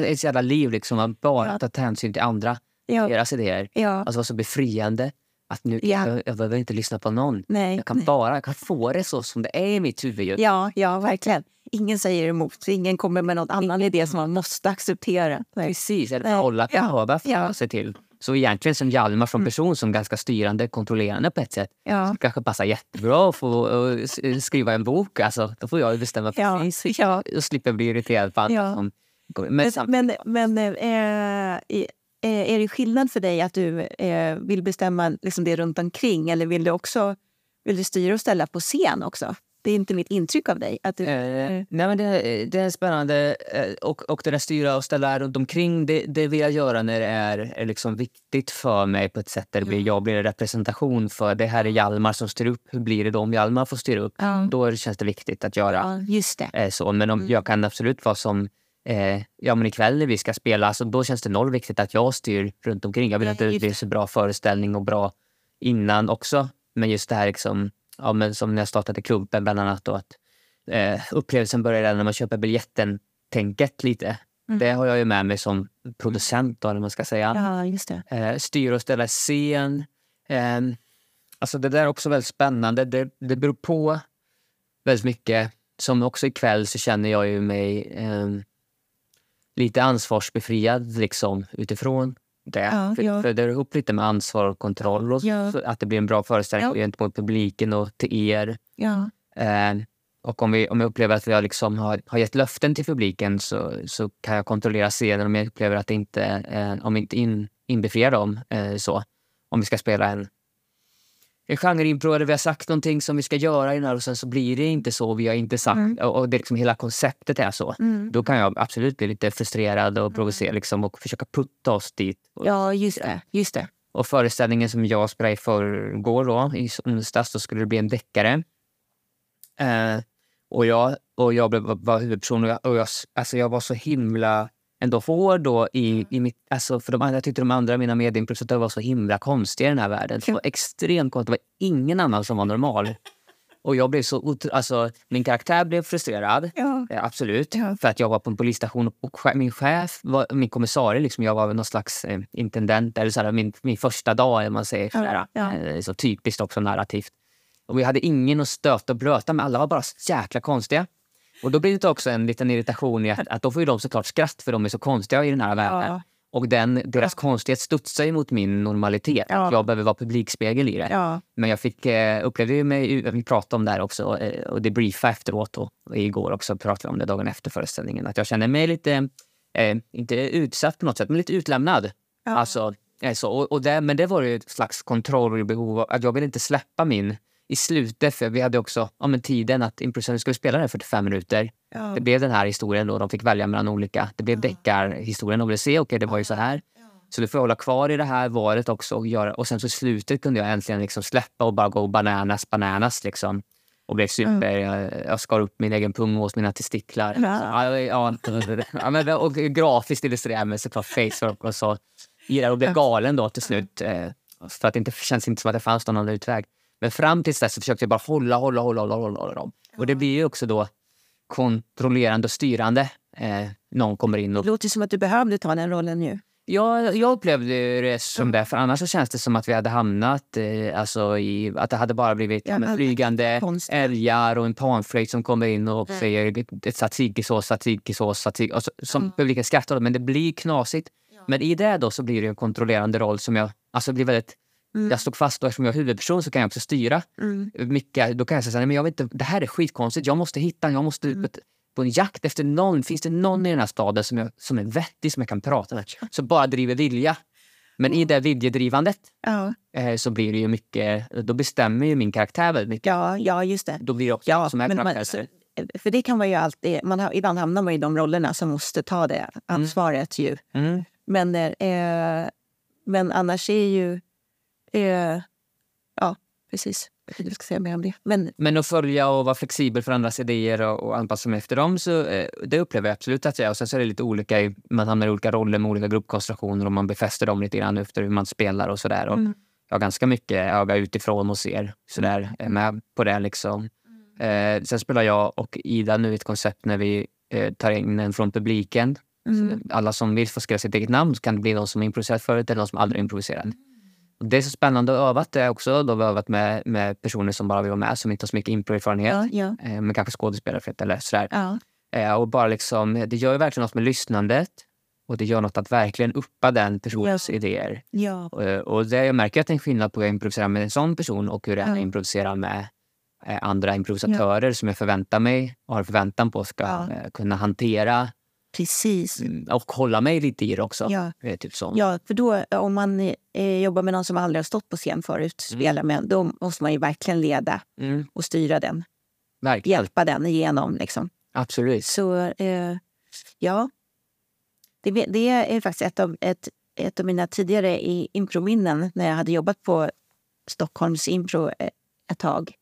ett jävla liv liksom, man bara Ja. tagit hänsyn till andra, Ja, deras idéer. ja, Alltså det var så befriande. Att nu, Ja. jag, jag behöver inte lyssna på någon. Nej, Jag kan nej. bara jag kan få det så som det är i mitt huvud. Ja, ja, verkligen. Ingen säger emot. Ingen kommer med någon annan idé som man måste acceptera. Nej. Precis, eller hålla Ja. behöva förhålla Ja. sig till. Så egentligen som Hjalmar som person som ganska styrande, kontrollerande på ett sätt. Ja. kanske passar jättebra att få s- skriva en bok. Alltså, då får jag bestämma Ja, precis. ja. Och slipper bli irriterad på andra Ja. Men, Men, men, men eh, är det skillnad för dig att du eh, vill bestämma liksom det runt omkring eller vill du också vill du styra och ställa på scen också? Det är inte mitt intryck av dig. Att du, Eh, nej men det, det är spännande. Eh, och, och det där styra och ställa runt omkring det, det vill jag göra när det är, är liksom viktigt för mig på ett sätt där det blir, jag blir en representation för det här är Hjalmar som styr upp. Hur blir det då om Hjalmar får styra upp? Ja. Då känns det viktigt att göra. ja, just det. Eh, så. Men om, jag kan absolut vara som eh, ja, men ikväll när vi ska spela, alltså, då känns det noll viktigt att jag styr runt omkring. Jag vill Nej, att det blir så bra föreställning och bra innan också. Men just det här liksom, ja, men som när jag startade klubben bland annat. Då, att, eh, upplevelsen börjar redan när man köper biljetten-tänket lite. Mm. Det har jag ju med mig som producent, då, eller man ska säga. Ja, just det. Eh, styra och ställa scen. Eh, alltså det där är också väldigt spännande. Det, det beror på väldigt mycket. Som också ikväll så känner jag ju mig eh, lite ansvarsbefriad liksom, utifrån det. Ja, för, ja. är ihop lite med ansvar och kontroll. Och Ja. att det blir en bra föreställning Ja. gentemot publiken och till er. Ja, Eh, och om, vi, om jag upplever att jag liksom har, har gett löften till publiken så, så kan jag kontrollera scenen om jag upplever att det inte, eh, om inte in, inbefriar dem. Eh, så. Om vi ska spela en genreimpro eller vi har sagt någonting som vi ska göra i den här och sen så blir det inte så. Vi har inte sagt, Mm. och, det liksom hela konceptet är så. mm. Då kan jag absolut bli lite frustrerad och provocera liksom, och försöka putta oss dit. Ja just det. Just det. och föreställningen som jag spelade i förrgår, då, i onsdags, då skulle det bli en deckare. Eh, och jag, och jag blev, var huvudperson och, jag, och jag, alltså jag var så himla ändå hård då i, i mitt... Alltså för de jag tyckte de andra mina medimprovisatörer var så himla konstiga i den här världen. Det var extremt konstigt. Det var ingen annan som var normal. Och jag blev så... otro- Alltså, min karaktär blev frustrerad. Ja. Eh, absolut. Ja. För att jag var på en polisstation och min chef, var, min kommissarie, liksom, jag var någon slags eh, intendent. Eller så här, min, min första dag, eller man säger. Så, Ja, eh, så typiskt också narrativt. Och vi hade ingen att stöta och blöta med. Alla var bara så jäkla konstiga. Och då blir det också en liten irritation i att, att då får ju de såklart skratt för de är så konstiga i den här världen. Ja. Och den, deras konstighet studsar ju mot min normalitet. Ja. Jag behöver vara publikspegel i det. Ja. Men jag fick, eh, upplevde ju mig, vi pratade om det här också eh, och debriefa efteråt och, och igår också pratade vi om det dagen efter föreställningen. Att jag kände mig lite, eh, inte utsatt på något sätt, men lite utlämnad. Ja. Alltså, eh, så, och, och det, men det var ju ett slags kontroll och behov av att jag ville inte släppa min i slutet, för vi hade också ja, men tiden att improvisationen skulle spela där 45 minuter. Ja. Det blev den här historien då, de fick välja mellan olika. Det blev deckarhistorien, de ville se, okej det var ju så här. Så du får jag hålla kvar i det här varet också och göra. Och sen så i slutet kunde jag äntligen liksom släppa och bara gå bananas bananas liksom. Och blev super. Jag, jag skar upp min egen pung och mina testiklar. Ja. Ja, ja, (laughs) ja, men, och grafiskt illustrerade med såklart facework och så. Och blev galen då till slut. eh, För att det inte, känns inte som att det fanns någon annan utväg. Men fram tills dess så försökte jag bara hålla, hålla, hålla, hålla, hålla, hålla dem. Och det blir ju också då kontrollerande och styrande. Eh, någon kommer in och Det låter som att du behövde ta den rollen nu. Ja, jag upplevde det som det. För annars så känns det som att vi hade hamnat eh, alltså i... Att det hade bara blivit Ja, ja, men, flygande konstigt. älgar och en panflöjt som kommer in och säger ett tzatzikisås, tzatzikisås, tzatziki... Och så, som publiken skrattar åt. Men det blir knasigt. Men i det då så blir det en kontrollerande roll som jag... Alltså blir väldigt... Jag stod fast och eftersom jag är huvudperson så kan jag också styra Mm. mycket. Då kan jag säga men jag vet inte, det här är skitkonstigt. Jag måste hitta, jag måste Mm. på- en jakt efter någon. Finns det någon i den här staden som, jag, som är vettig som jag kan prata med? Som bara driver vilja. Men i det viljedrivandet Ja. eh, så blir det ju mycket, då bestämmer ju min karaktär väldigt mycket. Ja, ja, just det. Då blir det också Ja, som är man, så, för det kan man ju alltid... Man har, ibland hamnar man i de rollerna som måste ta det ansvaret. Ju. Mm. Men, eh, men annars är ju... Eh, ja, precis. Jag vet inte ska säga mer om det. Men Men att följa och vara flexibel för andras idéer och, och anpassa mig efter dem, så, eh, det upplever jag absolut att jag är. Och sen så är det lite olika, i, man hamnar i olika roller med olika gruppkonstellationer och man befäster dem lite grann efter hur man spelar och sådär. Och Mm. Jag har ganska mycket öga utifrån och ser sådär, är med på det liksom. Eh, sen spelar jag och Ida nu ett koncept när vi eh, tar in en från publiken. Mm. Alla som vill får skriva sitt eget namn så kan det bli någon som improviserat förut eller någon som aldrig improviserat. Det är så spännande att öva det också. Då har vi övat med, med personer som bara vill vara med, som inte har så mycket improerfarenhet. Ja, ja, Eh, men kanske skådespelarerfarenhet eller sådär. ja. Eh, och bara liksom, det gör ju verkligen något med lyssnandet. Och det gör något att verkligen uppa den personens Ja. idéer. ja. Och, och det, jag märker att det är en skillnad på hur jag improviserar med en sån person och hur jag Ja. improviserar med eh, andra improvisatörer som jag förväntar mig och har förväntan på ska eh, kunna hantera Precis. mm, och hålla mig lite i det också. Ja. Eh, Typ så. Ja, för då om man eh, jobbar med någon som aldrig har stått på scen förut, spelar med, då måste man ju verkligen leda Mm, och styra den. verkligen. Hjälpa den igenom. Liksom. Absolut. Så eh, ja, det, det är faktiskt ett av, ett, ett av mina tidigare improminnen när jag hade jobbat på Stockholms impro eh, ett tag.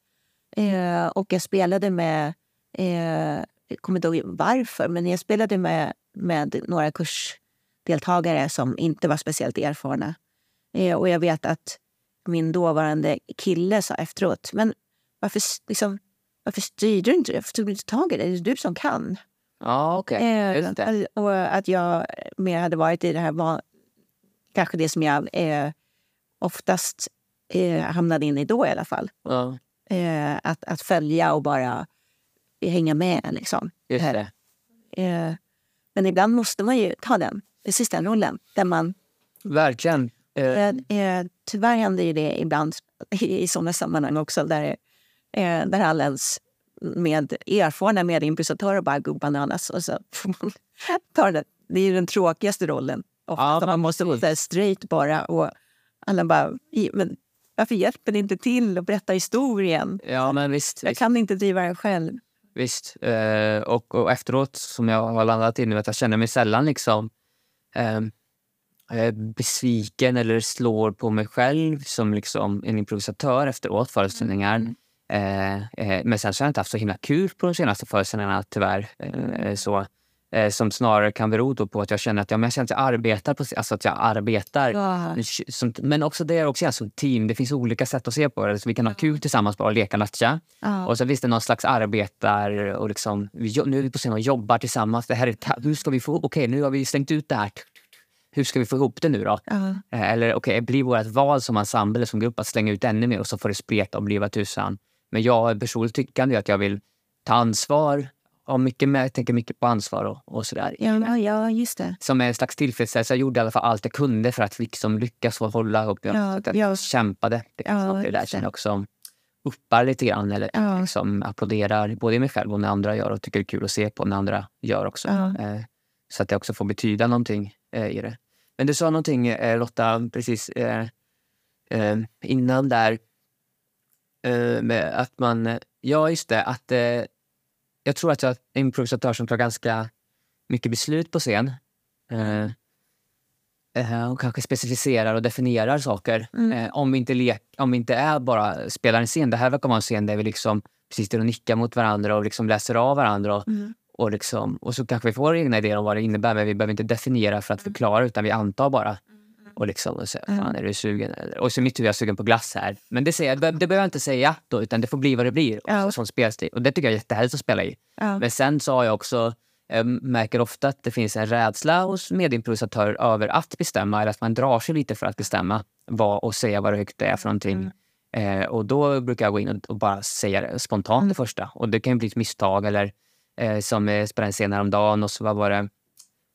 Eh, och jag spelade med, eh, jag kommer inte ihåg varför, men jag spelade med, med några kursdeltagare som inte var speciellt erfarna. Eh, och jag vet att min dåvarande kille sa efteråt, men varför, liksom, varför styrde du inte? Varför tog du inte tag i det? Det är du som kan. Ja, okej. Eh, Just det. Och att jag mer hade varit i det här, var, kanske det som jag eh, oftast eh, hamnade in i då i alla fall. Ja, Eh, att, att följa och bara hänga med. Liksom. just Eh, det. Eh, men ibland måste man ju ta den, precis den rollen. Där man, Verkligen. Eh, tyvärr händer ju det ibland i, i sådana sammanhang också där, eh, där alla ens med erfarna medimprovisatörer bara går bananas. Och så får man (laughs) ta det. det är ju den tråkigaste rollen. Ofta Ja, man måste vara så straight bara. Och alla bara, "I- men varför hjälper ni inte till att berätta historien? ja, men visst. Jag visst. kan inte driva den själv. Visst. Eh, och, och efteråt, som jag har landat i nu, att jag känner mig sällan liksom ehm, eh, besviken eller slår på mig själv som liksom en improvisatör efteråt, föreställningar. Eh, eh, men sen så har jag inte haft så himla kul på de senaste föreställningarna tyvärr. Eh, så, eh, som snarare kan bero på att jag känner att, ja, men jag känner att jag arbetar, på, alltså att jag arbetar Ja. som, men också det är också jag som team. Det finns olika sätt att se på det. Så vi kan ha kul tillsammans bara och leka latcha. Ja. Och så finns det någon slags arbetar och liksom, vi, nu är vi på scen och jobbar tillsammans. Det här är, hur ska vi få, okej nu har vi stängt ut det här. Hur ska vi få ihop det nu då? Eh, Eller okej, blir vårt val som ensemble, som grupp att slänga ut ännu mer och så får det spreta och bli vad tusan. Men jag personligt tyckande är att jag vill ta ansvar. Och mycket med, jag tänker mycket på ansvar och, och sådär. Ja, ja, just det. Som en slags tillfredsställelse. Jag gjorde i alla fall allt jag kunde för att liksom lyckas få hålla upp. Jag, Ja, jag ja. kämpade. Det, Ja, det där jag också uppar lite grann. Eller Ja. liksom applåderar både mig själv och när andra gör och tycker det är kul att se på när andra gör också. Ja. Eh, så att det också får betyda någonting eh, i det. Men du sa någonting eh, Lotta precis eh, eh, innan där. Eh, med att man, ja just det, att jag tror att jag är en improvisatör som tar ganska mycket beslut på scen. Eh, eh, och kanske specificerar och definierar saker. Mm. Eh, om, vi inte lek, om vi inte är bara spelar en scen. Det här verkar vara en scen där vi liksom precis står och nickar mot varandra och liksom läser av varandra. Och, Mm. och, liksom, och så kanske vi får egna idéer om vad det innebär men vi behöver inte definiera för att förklara utan vi antar bara. Och liksom och Mm. fan är du sugen? Eller- Och så mitt huvud är jag sugen på glass här. Men det, säger, jag- det behöver jag inte säga då utan det får bli vad det blir. Ja. Ja. Spelstil. Och det tycker jag är jättehärligt att spela i. Ja. Men sen så har jag också, jag märker ofta att det finns en rädsla hos medimprovisatörer över att bestämma eller att man drar sig lite för att bestämma vad, och säga vad det högt det är för någonting. Eh, och då brukar jag gå in och, och bara säga det spontant det första. Och det kan ju bli ett misstag eller eh, som eh, spelade en scen häromdagen och så var, var det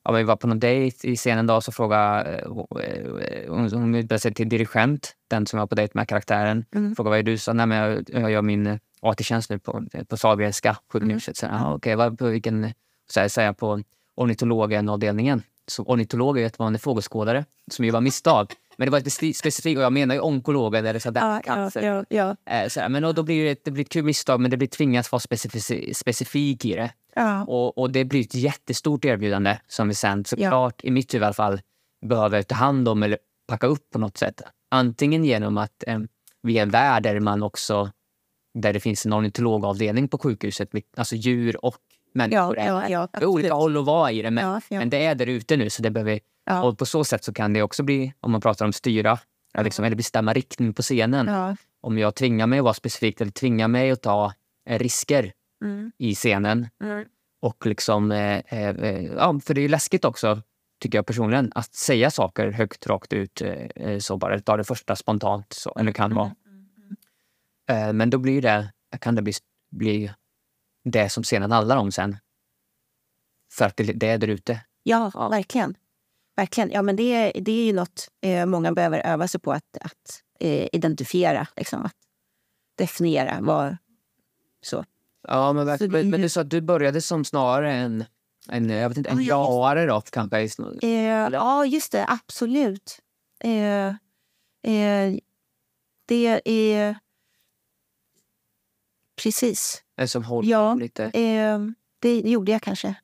Ja, vi var på någon dejt i scenen då så frågade eh, eh, hon, hon utbildade sig till dirigent, den som var på dejt med karaktären. Mm. Frågade vad är du? Så, nej, men jag, jag gör min eh, AT-tjänst nu på, på Sahlgrenska sjukhuset. Så, ah, okej, vad- på vilken... Så här, säger jag på ornitologen-avdelningen. Så ornitolog är ju fågelskådare, som ju var misstag. Men det var ett speci- specifikt, och jag menar ju onkologen eller sådär, Ja, ja, cancer. ja, ja. Eh, så men då, då blir det, det blir ett kul misstag, men det blir tvingat vara specific, specifik i det. Ja. Och, och det blir ett jättestort erbjudande som vi sen såklart, i mitt huvud i alla fall, behöver ta hand om eller packa upp på något sätt. Antingen genom att eh, vi är en värld där man också där det finns en ornitologavdelning på sjukhuset, alltså djur och människor. Ja, ja, ja, olika håll att vara i det, men, Ja, ja. men det är där ute nu. Så det behöver, Ja. Och på så sätt så kan det också bli, om man pratar om styra, ja. liksom, eller bestämma riktning på scenen. Ja. Om jag tvingar mig att vara specifikt eller tvingar mig att ta eh, risker Mm. i scenen Mm. och liksom, eh, eh, eh, ja, för det är ju läskigt också, tycker jag personligen, att säga saker högt rakt ut. Eh, så bara ta det första spontant, så, eller kan vara. Eh, men då blir det, kan det bli, bli det som scenen handlar om sen. För att det, det är där ute. Ja, ja, verkligen. Verkligen. Ja, men det, det är ju något eh, många behöver öva sig på att, att eh, identifiera. Liksom, att definiera vad... Så. Ja, men, verkligen. det- men du sa att du började som snarare en, en, jag vet inte, en Ja, jaare då, kanske? Eh, ja, just det. Absolut. Eh, eh, det är... Precis. En som håller Ja. lite. Eh, det gjorde jag kanske.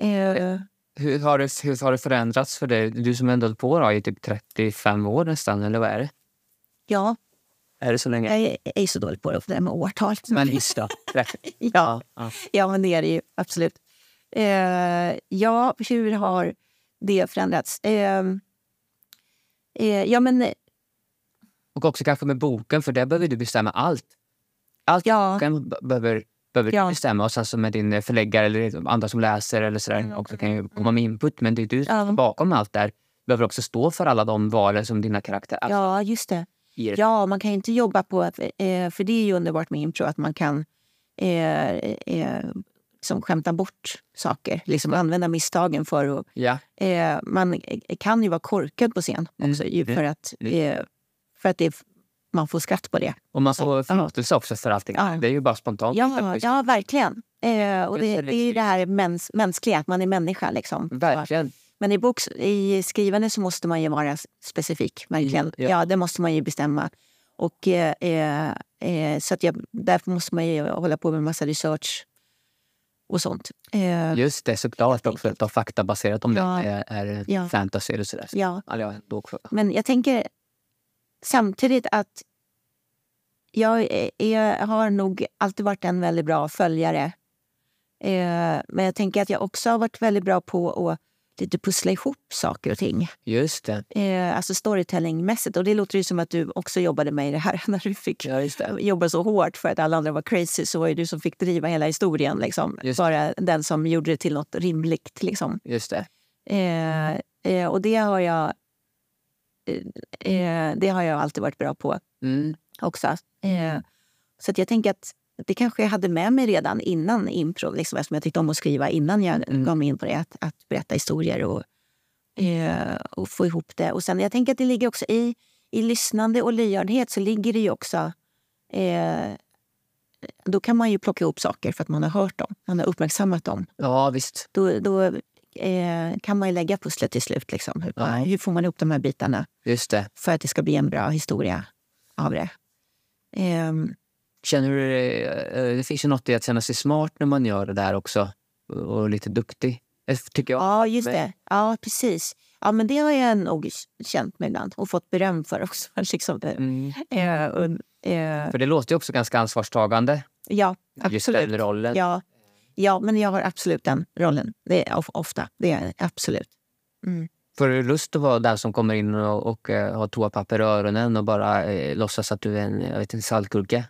Eh, Hur har, det, hur har det förändrats för dig? Du som ändå på då, i typ 35 år nästan, eller vad är det? ja, Är det så länge? jag är, är så dålig på det, det där med årtal. Men visst då. (laughs) Ja. ja. Ja, men det är det ju absolut. Eh, ja, hur har det förändrats? Eh, eh, ja, men Och också kanske med boken, för där behöver du bestämma allt. Allt ja, boken be- behöver, behöver Ja. bestämma. Och sen så med din förläggare eller andra som läser eller sådär Mm. också kan ju komma med input. Men det är du Ja. bakom allt där. behöver också stå för alla de valen som dina karaktärer ja, just det. Ger. Ja, man kan ju inte jobba på... Eh, för det är ju underbart med impro att man kan eh, eh, liksom skämta bort saker. Liksom använda misstagen för att... Ja. Eh, man kan ju vara korkad på scen också ju Mm. för att, eh, för att det, man får skratt på det. Och man får förlåtelse också för allting. Ja. Det är ju bara spontant. Ja, ja verkligen. Eh, och det, det är ju det här mäns, mänskliga, att man är människa. Liksom. Verkligen. Men i, boks, i skrivande så måste man ju vara specifik. Verkligen. Mm, ja. ja. det måste man ju bestämma. Och, eh, eh, eh, så att jag, därför måste man ju hålla på med massa research och sånt. Eh, Just det, såklart också. Att ha faktabaserat om Ja. det är, är Ja. fantasy eller sådär. ja. Ja, då. Men jag tänker samtidigt att jag är, är, har nog alltid varit en väldigt bra följare. Eh, men jag tänker att jag också har varit väldigt bra på att lite pussla ihop saker och ting. Just det. Eh, alltså storytellingmässigt. Och det låter ju som att du också jobbade med det här. (laughs) När du fick Ja, jobba så hårt för att alla andra var crazy så var det du som fick driva hela historien. Liksom. Bara den som gjorde det till något rimligt. Liksom. Just det. Eh, eh, och det har jag eh, eh, det har jag alltid varit bra på Mm. också. Eh, så jag tänker att det kanske jag hade med mig redan innan impro, liksom, eftersom jag tyckte om att skriva innan jag Mm. gav mig in på det. Att, att berätta historier och, eh, och få ihop det. Och sen jag tänker att det ligger också i, i lyssnande och lyhördhet så ligger det ju också eh, då kan man ju plocka ihop saker för att man har hört dem, man har uppmärksammat dem. Ja, visst. Då, då eh, kan man ju lägga pusslet till slut. Liksom. Hur, Ja. hur får man ihop de här bitarna Just det. för att det ska bli en bra historia av det? Ehm, Känner du det, eh, det finns ju något i att känna sig smart när man gör det där också. Och- Och lite duktig, eh, tycker jag. Ja, just det. Ja, precis. Ja, men det har jag nog känt mig ibland och fått beröm för också. (laughs) Liksom. Mm. Eh, och, eh, För det låter ju också ganska ansvarstagande, ja, just den absolut. rollen. Ja, ja, men jag har absolut den rollen. Det är of- ofta. Det är absolut. Mm. Får du lust att vara den som kommer in och, och eh, har toapapper i öronen och bara eh, låtsas att du är en, jag vet, en saltgurka?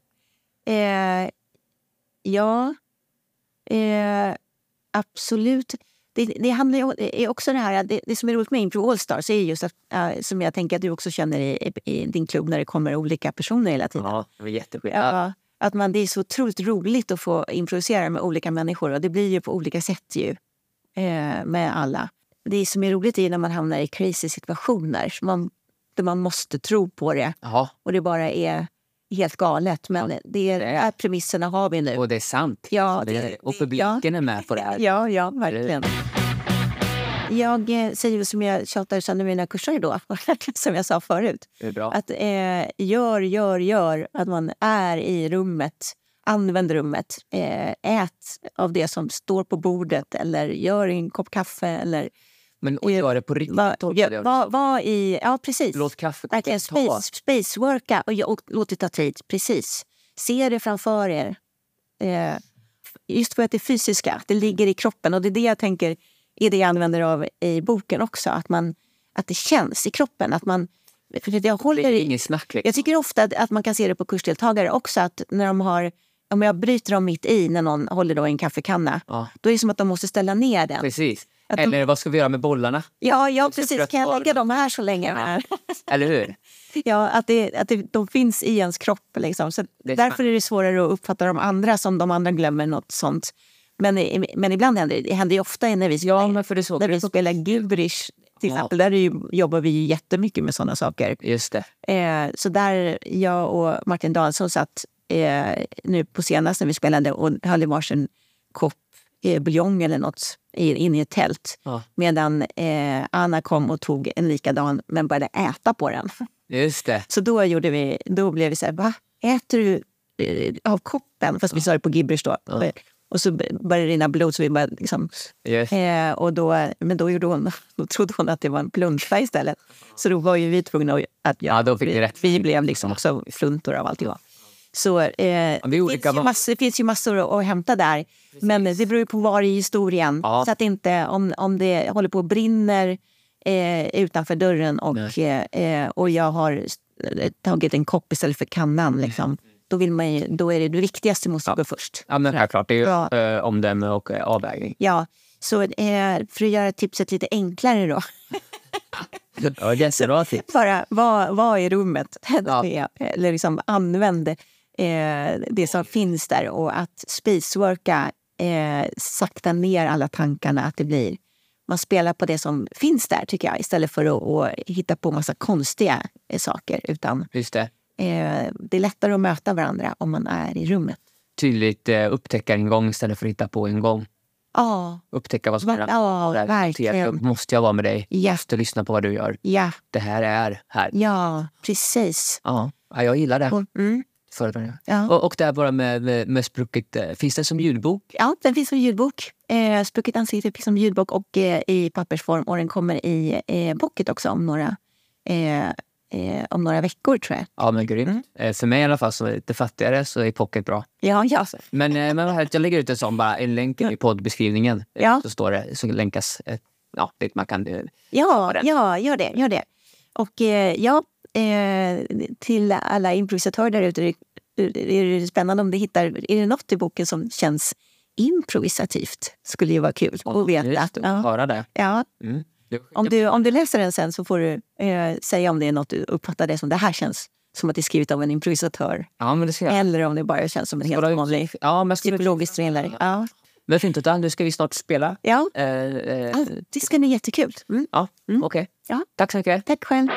Eh, ja, eh, absolut. Det, det handlar ju det är också det här, det, det som är roligt med Impro Allstars är just att, eh, som jag tänker att du också känner i, i din klubb när det kommer olika personer hela tiden. Ja, det var jätteskillnad. Ja, att man, det är så otroligt roligt att få improvisera med olika människor och det blir ju på olika sätt ju eh, med alla. Det som är roligt är när man hamnar i crazy situationer man, där man måste tro på det Jaha, och det bara är helt galet. Men det är, är premisserna har vi nu. och det är sant. Ja, det, det- och publiken är med på det här. Ja, ja, verkligen. Jag eh, säger som jag tjatar sönder mina kurser då, (laughs) som jag sa förut. Att eh, gör, gör, gör. Att man är i rummet. Använd rummet. Eh, ät av det som står på bordet eller gör en kopp kaffe. Eller Men och gör det på riktigt. var, var, var i... Ja, precis. Låt kaffet Verkligen ta. space, spaceworka och, och låt det ta tid. Precis. Se det framför er. Eh, just för att det fysiska, det ligger i kroppen. Och det är det jag tänker är det jag använder av i boken också. Att, man, att det känns i kroppen. Att man, för jag, håller i, snack. liksom. jag tycker ofta att, att man kan se det på kursdeltagare också. Att när de har om jag bryter dem mitt i när någon håller då i en kaffekanna, Ja. då är det som att de måste ställa ner den. Precis. De- Eller vad ska vi göra med bollarna? Ja, ja precis. Kan jag lägga dem här så länge? Här? (laughs) Eller hur? Ja, att, det, att det, de finns i ens kropp. Liksom. Så är därför är det svårare att uppfatta de andra som de andra glömmer något sånt. Men, men ibland händer det. Det händer ju ofta när vi, Ja, men för det såg när vi spelar gibberish till Ja. exempel. Där är ju, jobbar vi ju jättemycket med sådana saker. Just det. Eh, så där jag och Martin Danielsson satt eh, nu på senast när vi spelade och hade varsin kopp eh, buljong eller något i- inne i ett tält. Ja. Medan eh, Anna kom och tog en likadan men började äta på den. Just det. Så då, gjorde vi, då blev vi så här, va? Äter du eh, av koppen? Fast vi sa det på gibberish då. Ja. Och så började det rinna blod så vi bara liksom... Just. Eh, och då, men då, gjorde hon, (laughs) då trodde hon att det var en plunta istället. Så då var ju vi tvungna att... Ja, då fick vi, rätt. vi blev liksom också fluntor av alltihop. Så eh, det, är finns massor, det finns ju massor att, att hämta där. Men det beror på var i historien. Ja. Så att inte, om, om det håller på och brinner eh, utanför dörren och, eh, eh, och jag har eh, tagit en kopp istället för kannan. Liksom, då, vill man ju, då är det det viktigaste måste gå först. Ja, men självklart. Det är ju Ja. eh, omdöme och avvägning. Ja, så för att göra tipset lite enklare då. (laughs) Ja, jättebra (laughs) tips. Bara var, var i rummet. Ja. (laughs) Eller liksom använd eh, det som finns där. Och att spaceworka, eh, sakta ner alla tankarna. Att det blir, man spelar på det som finns där tycker jag. Istället för att, att hitta på massa konstiga eh, saker. Utan Just det. eh, det är lättare att möta varandra om man är i rummet. Tydligt eh, upptäcka en gång istället för att hitta på en gång. Ja, Upptäcka vad som är ja, där. verkligen. Då Måste jag vara med dig? Ja. Måste lyssna på vad du gör? ja, Det här är här. ja precis. Ja, ja jag gillar det. Mm, Föredrag. ja. Och, och det här bara med, med, med sprucket. eh, Finns det som ljudbok? Ja, den finns som ljudbok. Eh, Sprucket ansikte finns som ljudbok och eh, i pappersform. Och den kommer i eh, pocket också om några, eh, eh, om några veckor, tror jag. Ja, men grymt. Mm. Eh, För mig i alla fall, som är lite fattigare, så är pocket bra. Ja, ja. Men, men vad härligt, jag lägger ut en sån bara, en länk i poddbeskrivningen. Ja. Så står det, så länkas ja, dit man kan... Ja, den. ja, gör det. Gör det. Och ja, eh, till alla improvisatörer där ute. Är det spännande om du hittar... Är det något i boken som känns improvisativt? Skulle ju vara kul att veta. Just det, Ja. Höra det. Ja. Mm. Om, du, om du läser den sen så får du eh, säga om det är något du uppfattar det som det här känns som att det är skrivet av en improvisatör. Ja, men det ska jag. Eller om det bara känns som en helt vanlig Ja, men psykologisk thriller. Ja, Men fint, utan nu ska vi snart spela. ja. Eh, eh, ja det ska bli jättekul. Mm. ja, Mm. okej. Ja. Tack så mycket. Tack själv.